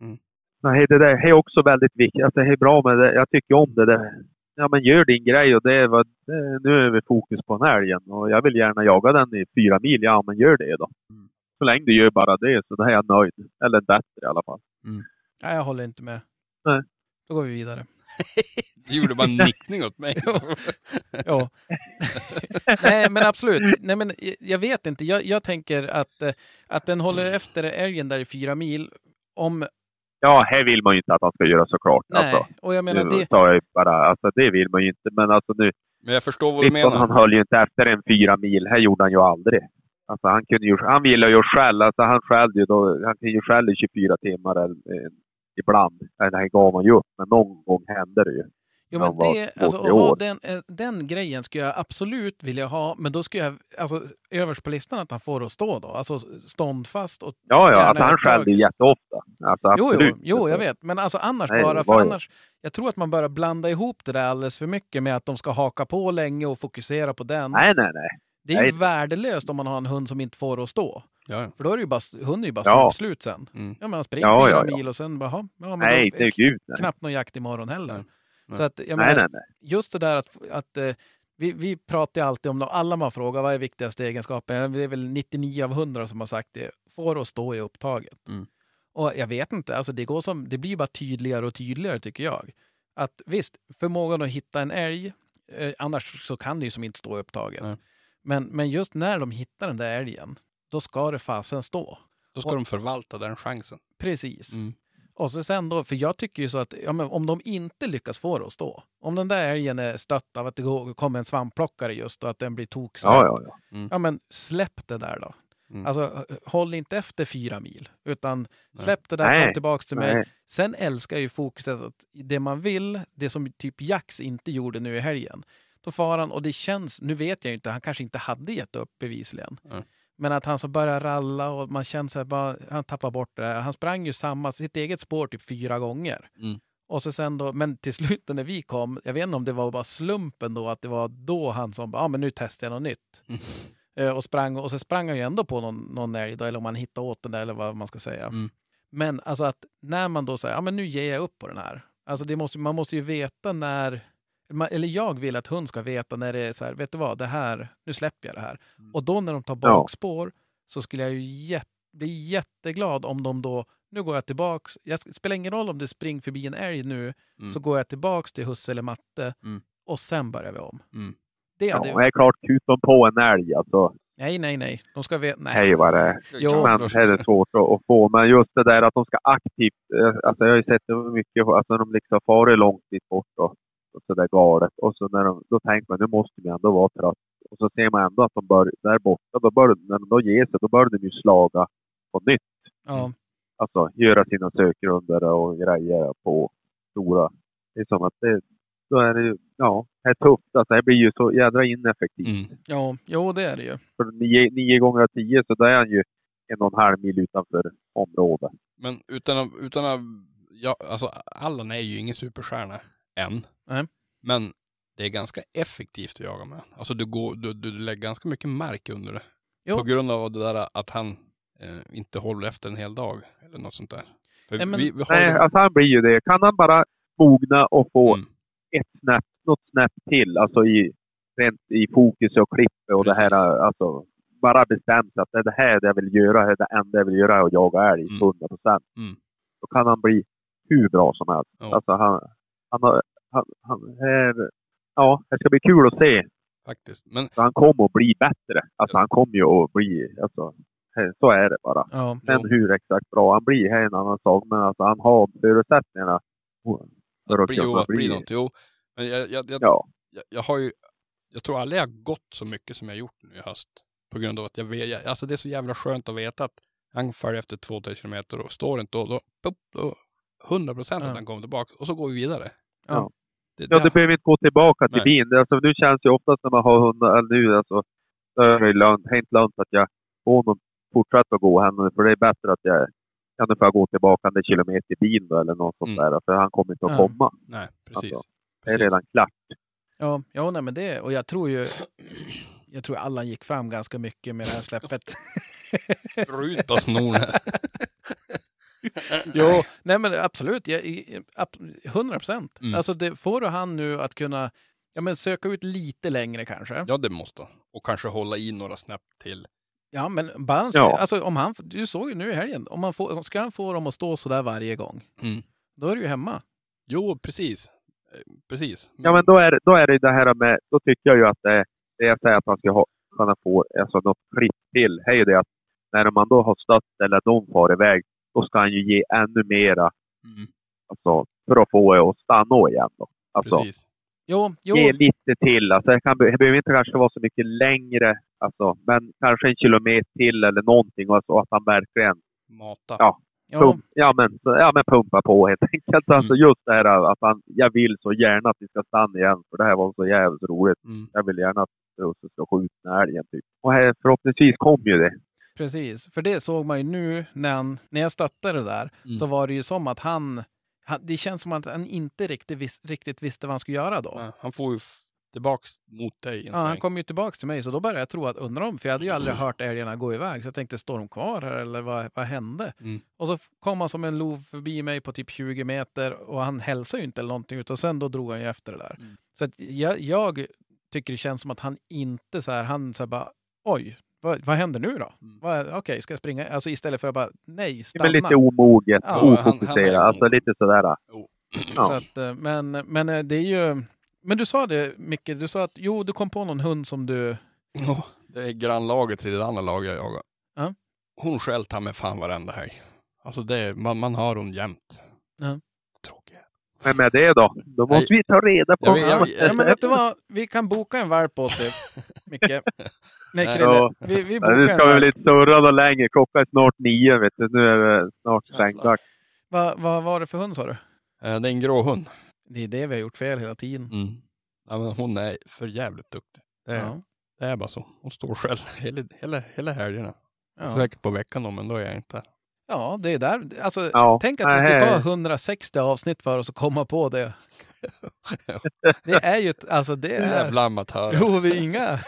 Mm. Nej, det där är också väldigt viktigt. Alltså, det är bra med det. Jag tycker om det där. Ja, men gör din grej och det är vad, det, nu är vi fokus på den älgen och jag vill gärna jaga den i fyra mil. Ja, men gör det då. Mm. Så länge du gör bara det så då är jag nöjd. Eller bättre i alla fall. Nej, jag håller inte med. Nej. Då går vi vidare. Du gjorde bara en nickning åt mig. Ja. Nej, men absolut. Nej, men jag vet inte. Jag, jag tänker att, eh, att den håller efter älgen där i fyra mil. Om, Ja, här vill man ju inte att han ska göra såklart. nej, Alltså, och jag menar nu det, jag bara, alltså det vill man ju inte. Men alltså nu, Men jag förstår vad du Clifton han menar. höll ju inte efter en fyra mil. Här gjorde han ju aldrig. Alltså han kunde ju, han ville ju skälla, alltså han skällde ju då, han kunde ju skälla i 24 timmar eller, eh, ibland. Eller här gav han ju upp, men någon gång hände det ju. Jo, men han det alltså, att 80 ha den, eh, den grejen skulle jag absolut vilja ha, men då skulle jag, alltså överst på listan att han får att stå då. Alltså ståndfast och Ja, ja, alltså han ju jätteofta. Alltså Jo, jo, jo, jag vet. Men alltså annars Nej, bara, för annars, jag tror att man börjar blanda ihop det där alldeles för mycket med att de ska haka på länge och fokusera på den. Nej, nej, nej. det är ju nej. värdelöst om man har en hund som inte får att stå. Ja, ja. För då är det ju bara, hunden är ju bara Ja. slut sen. Mm. Ja, man springer Ja, fyra ja, mil och sen bara, "Jaha, ja, men Nej, då det är är gud nej. knappt någon jakt imorgon heller. Nej. Nej. Så att, jag Nej, menar, nej, nej. just det där att, att eh, vi, vi pratar alltid om, alla man frågar vad är viktigaste egenskapen? Det är väl 99 av 100 som har sagt det. Får att stå i upptaget. Mm. Och jag vet inte, alltså det, går som, det blir bara tydligare och tydligare tycker jag. Att visst, förmågan att hitta en älg, eh, annars så kan det ju som inte stå i upptaget. Men, men just när de hittar den där älgen, då ska det fasen stå. Då ska de förvalta den chansen. Precis. Mm. Och så sen då, för jag tycker ju så att ja, men om de inte lyckas få det att stå, om den där älgen är stött av att det kommer en svampplockare just och att den blir tokstött, Ja, ja, ja. ja men släpp det där då. Mm. Alltså håll inte efter fyra mil, utan släpp det där, kom tillbaks till mig. Nej. Sen älskar jag ju fokuset att det man vill, det som typ Jax inte gjorde nu i helgen, då far han och det känns, nu vet jag ju inte, han kanske inte hade gett upp bevisligen. Mm. Men att han så börjar ralla och man känner sig bara, han tappar bort det. Han sprang ju samma, sitt eget spår typ fyra gånger. Mm. Och så sen då, men till slut när vi kom, jag vet inte om det var bara slumpen då, att det var då han som bara, ja men nu testar jag något nytt. Mm. Eh, och, sprang, och så sprang han ju ändå på någon, någon älg då, eller om han hittade åt den där eller vad man ska säga. Mm. Men alltså att när man då säger, ja men nu ger jag upp på den här. Alltså det måste, man måste ju veta när, man- eller jag vill att hund ska veta när det är så här, vet du vad, det här, nu släpper jag det här. Mm. Och då när de tar Ja. bakspår så skulle jag ju jätte, bli jätteglad om de då, nu går jag tillbaks, jag, det spelar ingen roll om det springer förbi en älg nu, Mm. så går jag tillbaks till husse eller matte Mm. och sen börjar vi om. Mm. Det Ja, hade, det är klart, kutar på en älg alltså. nej, nej, nej. De ska veta, nej. Hej vad det är. Jo. Men det är svårt att, att få. Men just det där att de ska aktivt... eh, Alltså jag har ju sett det mycket, alltså de liksom farit långt dit bort och, och så där galet. Och så när de, då tänker man, nu måste vi ändå vara trött. Och så ser man ändå att de bör, där borta, då bör, när de då ger sig, då bör de ju slaga på nytt. Ja. Alltså göra sina sökrunder och grejer på stora. Det är som att det, då är det ju, ja, det är tufft. Alltså det blir ju så jädra ineffektivt. Mm. ja, jo det är det ju. För nio, nio gånger av tio så då är han ju en och en halv mil utanför området. Men utan att, utan att ja, alltså Allan är ju ingen superstjärna än. Nej. Men det är ganska effektivt att jaga med. Alltså du, går, du, du lägger ganska mycket mark under det. Jo. På grund av det där att han eh, inte håller efter en hel dag. Eller något sånt där. För Nej, men- vi, vi har Nej, alltså han blir ju det. Kan han bara mogna och få Mm. ett snäpp, något snäpp till, alltså i, rent i fokus och klipp och det här, Precis. alltså bara bestämt att det är det här jag vill göra, det är det enda jag vill göra är att jaga älg, Mm. 100 procent. Mm. Då kan han bli hur bra som helst. Ja. Alltså han, han, han, han är, ja, det ska bli kul att se. Faktiskt. Men han kommer att bli bättre. Alltså han kommer ju att bli, alltså, så är det bara. Ja. Sen Jo. hur exakt bra han blir här är en annan sak, men alltså han har förutsättningarna för att bli, jo, kunna att bli något. Jo. Men jag, jag, jag, Ja, jag, jag har ju, jag tror aldrig jag har gått så mycket som jag gjort nu i höst. På grund av att jag vet, alltså det är så jävla skönt att veta att han följer efter två, tre kilometer och står inte då, då, pop, då 100 procent Ja. att han kommer tillbaka och så går vi vidare. Ja. Det, ja det, du behöver inte gå tillbaka till Nej. Det- Alltså, nu känns det ju oftast när man har hundar, eller nu alltså, det lönt, helt lönt att jag får honom fortsätta gå henne, för det är bättre att jag kan jag gå tillbaka en kilometer i bilen då, eller något sånt Mm. där, för han kommer inte att Ja. komma. nej, precis. Alltså, Det är precis. redan klart. Ja, ja nej, men det, och jag tror ju, jag tror Allan gick fram ganska mycket med det här släppet. Ut på snorna. jo, nej men absolut, jag, i- ab- 100 procent. Mm. Alltså det, får du han nu att kunna ja, men söka ut lite längre kanske. Ja, det måste. Och kanske hålla i några snäpp till. Ja, men balans, Ja. alltså om han, du såg ju nu i helgen, om man får, ska han få dem att stå så där varje gång, Mm. då är du ju hemma. Jo, precis. Eh, Precis. Ja, men då är, det- då är det det här med, då tycker jag ju att det, det jag säger att man ska ha, kunna få alltså något klipp till, är ju det att när man då har stött eller de far iväg, då ska han ju ge ännu mera Mm. alltså, för att få det att stanna igen. Då. Alltså, Precis. Jo, jo, ge lite till. Alltså, det, kan, det behöver inte kanske vara så mycket längre, alltså, men kanske en kilometer till eller någonting. Och så att han verkligen Mata. Ja. pump, ja, men, ja, men pumpa på helt enkelt. Mm. Alltså, just det här att han, jag vill så gärna att vi ska stanna igen, för det här var så jävligt roligt. Mm. Jag vill gärna att Russe ska skjuta älgen. Typ. Och här, förhoppningsvis kommer ju det. Precis. För det såg man ju nu när, han, när jag stöttade det där, Mm. så var det ju som att han, han, det känns som att han inte riktigt, vis, riktigt visste vad han skulle göra då. Nej, Han får ju tillbaks mot dig Ja, han kom ju tillbaks till mig, så då började jag tro att undra om, för jag hade ju aldrig hört älgarna gå iväg, så jag tänkte, står de kvar här eller vad, vad hände? Mm. Och så kom han som en lov förbi mig på typ 20 meter och han hälsade ju inte eller någonting, utan sen då drog han ju efter det där. Mm. Så att jag, jag tycker det känns som att han inte så här, han så här bara, oj, vad, vad händer nu då? Mm. Okej, ska jag springa? Alltså istället för att bara, nej, Det är stanna. lite omoget, Ja, är- Alltså lite sådär. Ja. Så att, eh, men, men eh, det är ju, men du sa det Micke, du sa att jo, du kom på någon hund som du, Ja, det är grannlaget till det andra laget jag jagar. Ja. Hon skäll ta mig fan varenda helg. Alltså det, man, man har hon jämt. Tråkigt. Men med det då? Då måste vi ta reda på... Jag vet- jag- ja men vet du vad, vi kan boka en valp åt dig, Micke. Nej. Krille, vi, vi bokar nu en ska vi väl inte surra något längre. Klockan är snart nio, vet du. Nu är det snart svängdags. Vad vad var det för hund sa du? Eh, Det är en grå hund. Det är det vi har gjort fel hela tiden. Mm. Ja, men hon är för jävligt duktig. Det är, Ja. det är bara så. Hon står själv hela, hela, hela helgerna. Ja. Säkert på veckan då, men då är jag inte där. Ja, det är där. Alltså, Ja. tänk att det skulle ta 160 avsnitt för oss att komma på det. Det är ju, alltså det är... Jävla amatörer. Jo, vi är inga,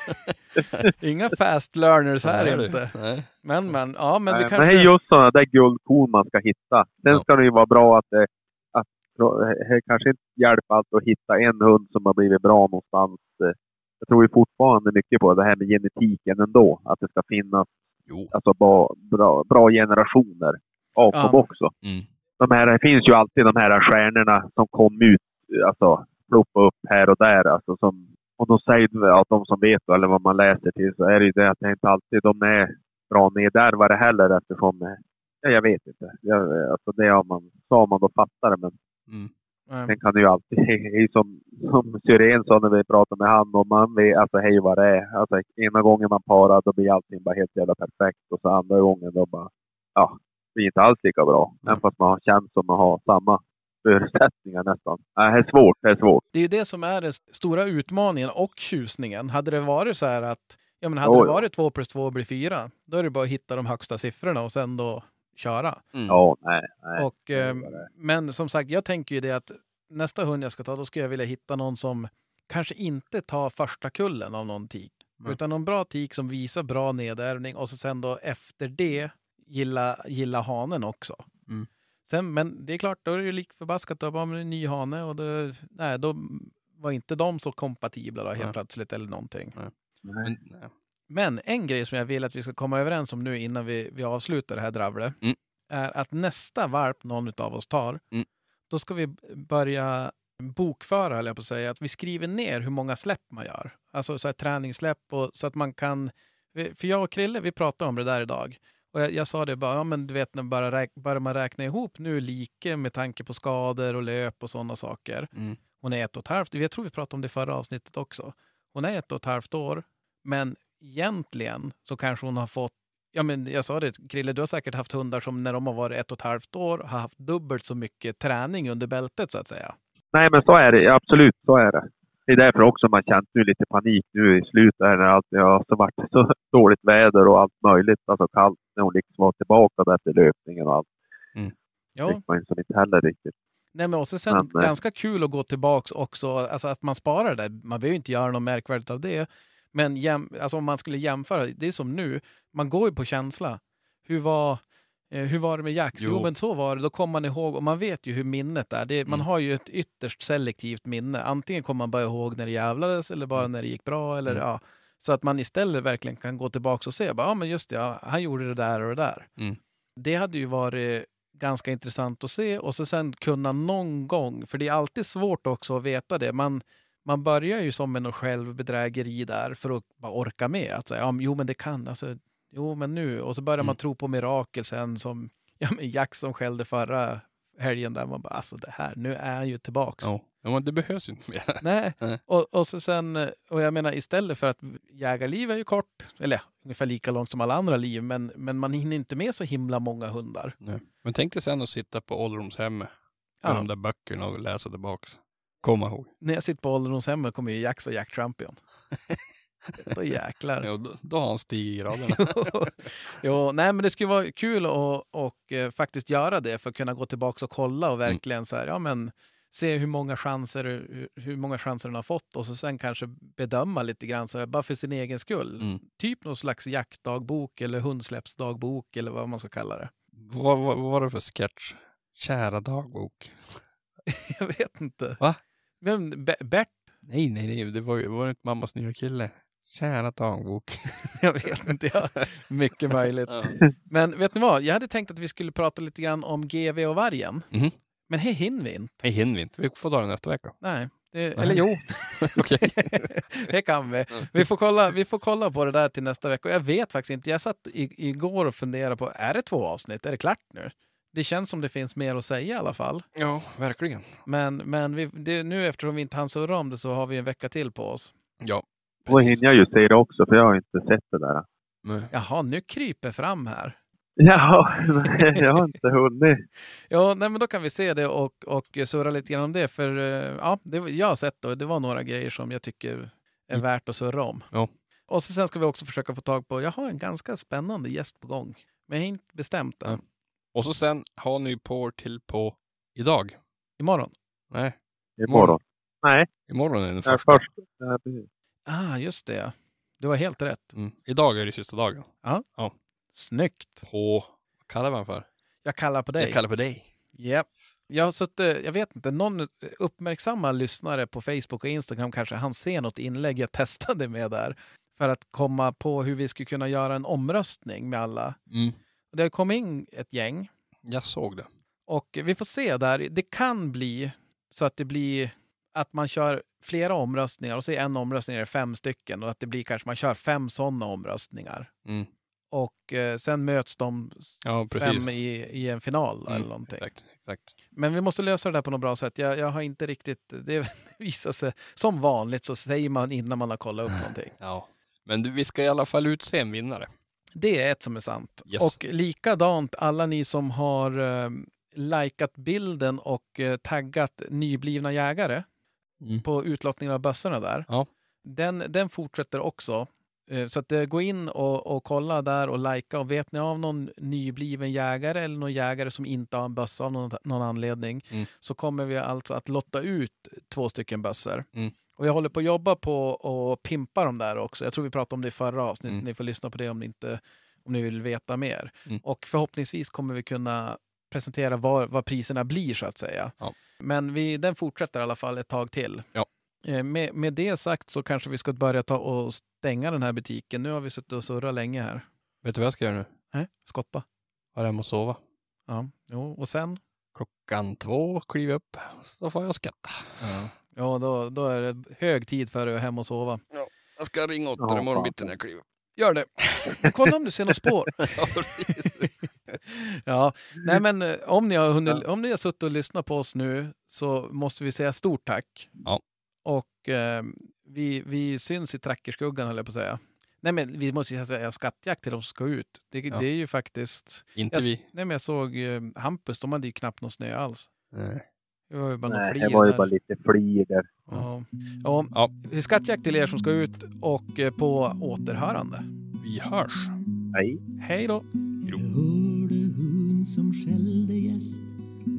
inga fast learners här Nej, inte. Nej. Men, men, ja, men Nej, vi Men det är kanske... just sådana där guldkorn man ska hitta. Sen Ja. ska det ju vara bra att det, att det kanske inte hjälper allt att hitta en hund som har blivit bra någonstans. Eh, Jag tror ju fortfarande mycket på det här med genetiken ändå. Att det ska finnas Jo. alltså, bra, bra, bra generationer av Ja. dem också. Mm. De här, det finns ju alltid de här stjärnorna som kom ut, alltså ploppa upp här och där. Alltså, som, och de säger att de som vet eller vad man läser till så är det ju det att det inte alltid de är bra nedärvare heller eftersom, ja, jag vet inte. Jag, alltså det har man, sa man då fattar det men Mm. Nej. sen kan det ju alltid, är som, som Syrén sa när vi pratade med han och man vet alltså hej vad det är. Alltså ena gången man parar då blir allting bara helt jävla perfekt och så andra gången då bara, ja, det blir inte alls lika bra. Även fast man har känt som man har samma förutsättningar nästan. Det är svårt, det är svårt. Det är ju det som är den stora utmaningen och tjusningen. Hade det varit så här att, ja men hade Jo, det varit två plus två blir fyra, då är det bara att hitta de högsta siffrorna och sen då köra. Mm. Ja, nej, nej. Och, eh, men som sagt, jag tänker ju det att nästa hund jag ska ta, då skulle jag vilja hitta någon som kanske inte tar första kullen av någon tik. Nej. Utan någon bra tik som visar bra nedärvning och så sen då efter det gilla, gilla hanen också. Mm. Sen, men det är klart, då är det ju lik förbaskat. Då har man en ny hane och då, nej, då var inte de så kompatibla då helt Nej. plötsligt eller någonting. nej. Men, nej. Men en grej som jag vill att vi ska komma överens om nu innan vi, vi avslutar det här dravlet Mm. är att nästa varp någon av oss tar, Mm. då ska vi börja bokföra, höll jag på att säga, att vi skriver ner hur många släpp man gör. Alltså så här, träningssläpp och, så att man kan... För jag och Krille, vi pratade om det där idag. Och jag, jag sa det bara, ja men du vet när bara räk, börjar man räkna ihop nu lika med tanke på skador och löp och sådana saker. Mm. Hon är ett och ett halvt, jag tror vi pratade om det i förra avsnittet också. Hon är ett och ett halvt år, men egentligen så kanske hon har fått Ja, men jag sa det, Krille, du har säkert haft hundar som när de har varit ett och ett halvt år har haft dubbelt så mycket träning under bältet så att säga. nej, men så är det. Absolut, så är det. Det är därför också man känt nu lite panik nu i slutet när allt det har så varit så dåligt väder och allt möjligt. Alltså kallt när hon liksom var tillbaka där efter löpningen och allt. Ja, fick man ju som inte heller riktigt. Nej, men också sen Men, nej. ganska kul att gå tillbaks också, alltså att man sparar det. Man behöver ju inte göra något märkvärdigt av det. Men jäm, alltså om man skulle jämföra, det är som nu, man går ju på känsla. Hur var, eh, hur var det med Jax? Jo. Jo. men så var det, då kommer man ihåg, och man vet ju hur minnet är. Det, Man Mm. har ju ett ytterst selektivt minne. Antingen kommer man bara ihåg när det jävlades eller bara när det gick bra. Eller, Mm. ja. Så att man istället verkligen kan gå tillbaka och se, bara, ja men just det, ja, han gjorde det där och det där. Mm. Det hade ju varit ganska intressant att se och så sen kunna någon gång, för det är alltid svårt också att veta det. Man, man börjar ju som med något självbedrägeri där för att bara orka med. Att säga, ja, jo men det kan, alltså, jo men nu. Och så börjar man Mm. tro på mirakel sen som ja, men Jack som skällde förra helgen där. Man bara, alltså det här, nu är han ju tillbaks. Ja. ja, men det behövs ju inte mer. Nej, och, och så sen, och jag menar istället för att jägarliv är ju kort, eller ja, ungefär lika långt som alla andra liv, men, men man hinner inte med så himla många hundar. Nej. Men tänk dig sen att sitta på ålderdomshemmet med Ja. de där böckerna och läsa tillbaks. Komma ihåg. När jag sitter på ålderdomshemmet kommer ju Jax vara Jack Champion. Då jäklar. Ja, då, då har han stigit i raderna. jo, nej men det skulle vara kul att och, eh, faktiskt göra det för att kunna gå tillbaka och kolla och verkligen så här, ja men se hur många chanser, hur, hur många chanser den har fått och så sen kanske bedöma lite grann så här, bara för sin egen skull. Mm. Typ någon slags jaktdagbok eller hundsläppsdagbok eller vad man ska kalla det. vad, vad, vad var det för sketch? Kära dagbok. Jag vet inte. Va? Men Be- Bert, Nej, nej, nej. Det var ju var det inte mammas nya kille. Kära dagbok. jag vet inte. Ja, mycket möjligt. Ja. Men vet ni vad? Jag hade tänkt att vi skulle prata lite grann om GV och vargen. Mhm. Men det hinner vi inte. Nej, hinner vi inte. Vi får ta det nästa vecka. Nej. Det, Nej. eller jo, Okej. det kan vi. Vi får, kolla, vi får kolla på det där till nästa vecka. Och jag vet faktiskt inte. Jag satt i, igår och funderade på, är det två avsnitt? Är det klart nu? Det känns som det finns mer att säga i alla fall. Ja, verkligen. Men, men vi, det, nu eftersom vi inte hann surra om det så har vi en vecka till på oss. Ja, Då hinner jag ju se det också, för jag har inte sett det där. Men, Jaha, nu kryper fram här. Ja, nej, jag har inte hunnit. Ja, nej, men då kan vi se det och, och surra lite grann om det. För eh, ja, det, jag har sett det och det var några grejer som jag tycker är Mm. värt att surra om. Ja. Och så sen ska vi också försöka få tag på, jag har en ganska spännande gäst på gång. Men jag har inte bestämt det. Ja. Och så sen har ni på till på idag. Imorgon. Nej, Imorgon. Nej, imorgon är den första. först. Ja, precis. Ah, just det. Du har helt rätt. Mm. Idag är det sista dagen. Snyggt. På, vad kallar man för? Jag kallar på dig. Jag kallar på dig. Japp. Jag har suttit, jag vet inte, någon uppmärksamma lyssnare på Facebook och Instagram kanske han ser något inlägg jag testade med där. För att komma på hur vi skulle kunna göra en omröstning med alla. Mm. Det kommit in ett gäng Jag såg det. och vi får se där. Det kan bli så att det blir att man kör flera omröstningar och så är en omröstning är det fem stycken och att det blir kanske man kör fem sådana omröstningar. Mm. Och eh, sen möts de Ja, fem i, i en final Mm, eller någonting. Exakt, exakt. Men vi måste lösa det där på något bra sätt. Jag, jag har inte riktigt... Det visar sig... Som vanligt så säger man innan man har kollat upp någonting. Ja. Men du, vi ska i alla fall utse en vinnare. Det är ett som är sant. Yes. Och likadant alla ni som har eh, likat bilden och eh, taggat nyblivna jägare Mm. på utlottningen av bössorna där. Ja. Den, den fortsätter också. Eh, Så att eh, gå in och, och kolla där och lajka. Och vet ni av någon nybliven jägare eller någon jägare som inte har en bössa av någon, någon anledning Mm. så kommer vi alltså att lotta ut två stycken bössor. Mm. Och jag håller på att jobba på att pimpa dem där också. Jag tror vi pratade om det i förra avsnittet. Mm. Ni får lyssna på det om ni, inte, om ni vill veta mer. Mm. Och förhoppningsvis kommer vi kunna presentera vad, vad priserna blir så att säga. Ja. Men vi, den fortsätter i alla fall ett tag till. Ja. Eh, Med, med det sagt så kanske vi ska börja ta och stänga den här butiken. Nu har vi suttit och surrat länge här. Vet du vad jag ska göra nu? Nej, skotta. Vara hemma och sova. Ja, jo, och sen? Klockan två, kliva upp, så får jag skatta. Ja, då, då är det hög tid för dig att hem och sova. Jag ska ringa åt Ja, dig imorgon bitti när jag kliver. Gör det. Kolla om du ser något spår. Ja. Ja, nej men eh, om ni har, hunnit, om ni har suttit och lyssnat på oss nu så måste vi säga stort tack. Ja. Och eh, vi, vi syns i trackerskuggan höll jag på att säga. Nej men vi måste ju säga skattjakt till de som ska ut. Det, Ja. det är ju faktiskt... Inte Jag, vi. nej men jag såg eh, Hampus, de hade ju knappt någon snö alls. Nej. Det var ju bara Nej, det var ju där. bara lite flir där. Ja. Ja, Ja, skattjakt till er som ska ut och eh, på återhörande. vi hörs. Nej. Hej då! Jag hörde hund som skällde gäst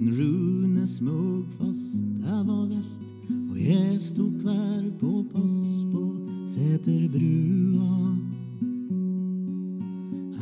Rune Smugfoss, det var väst och jag stod kvar på post på Säterbrua.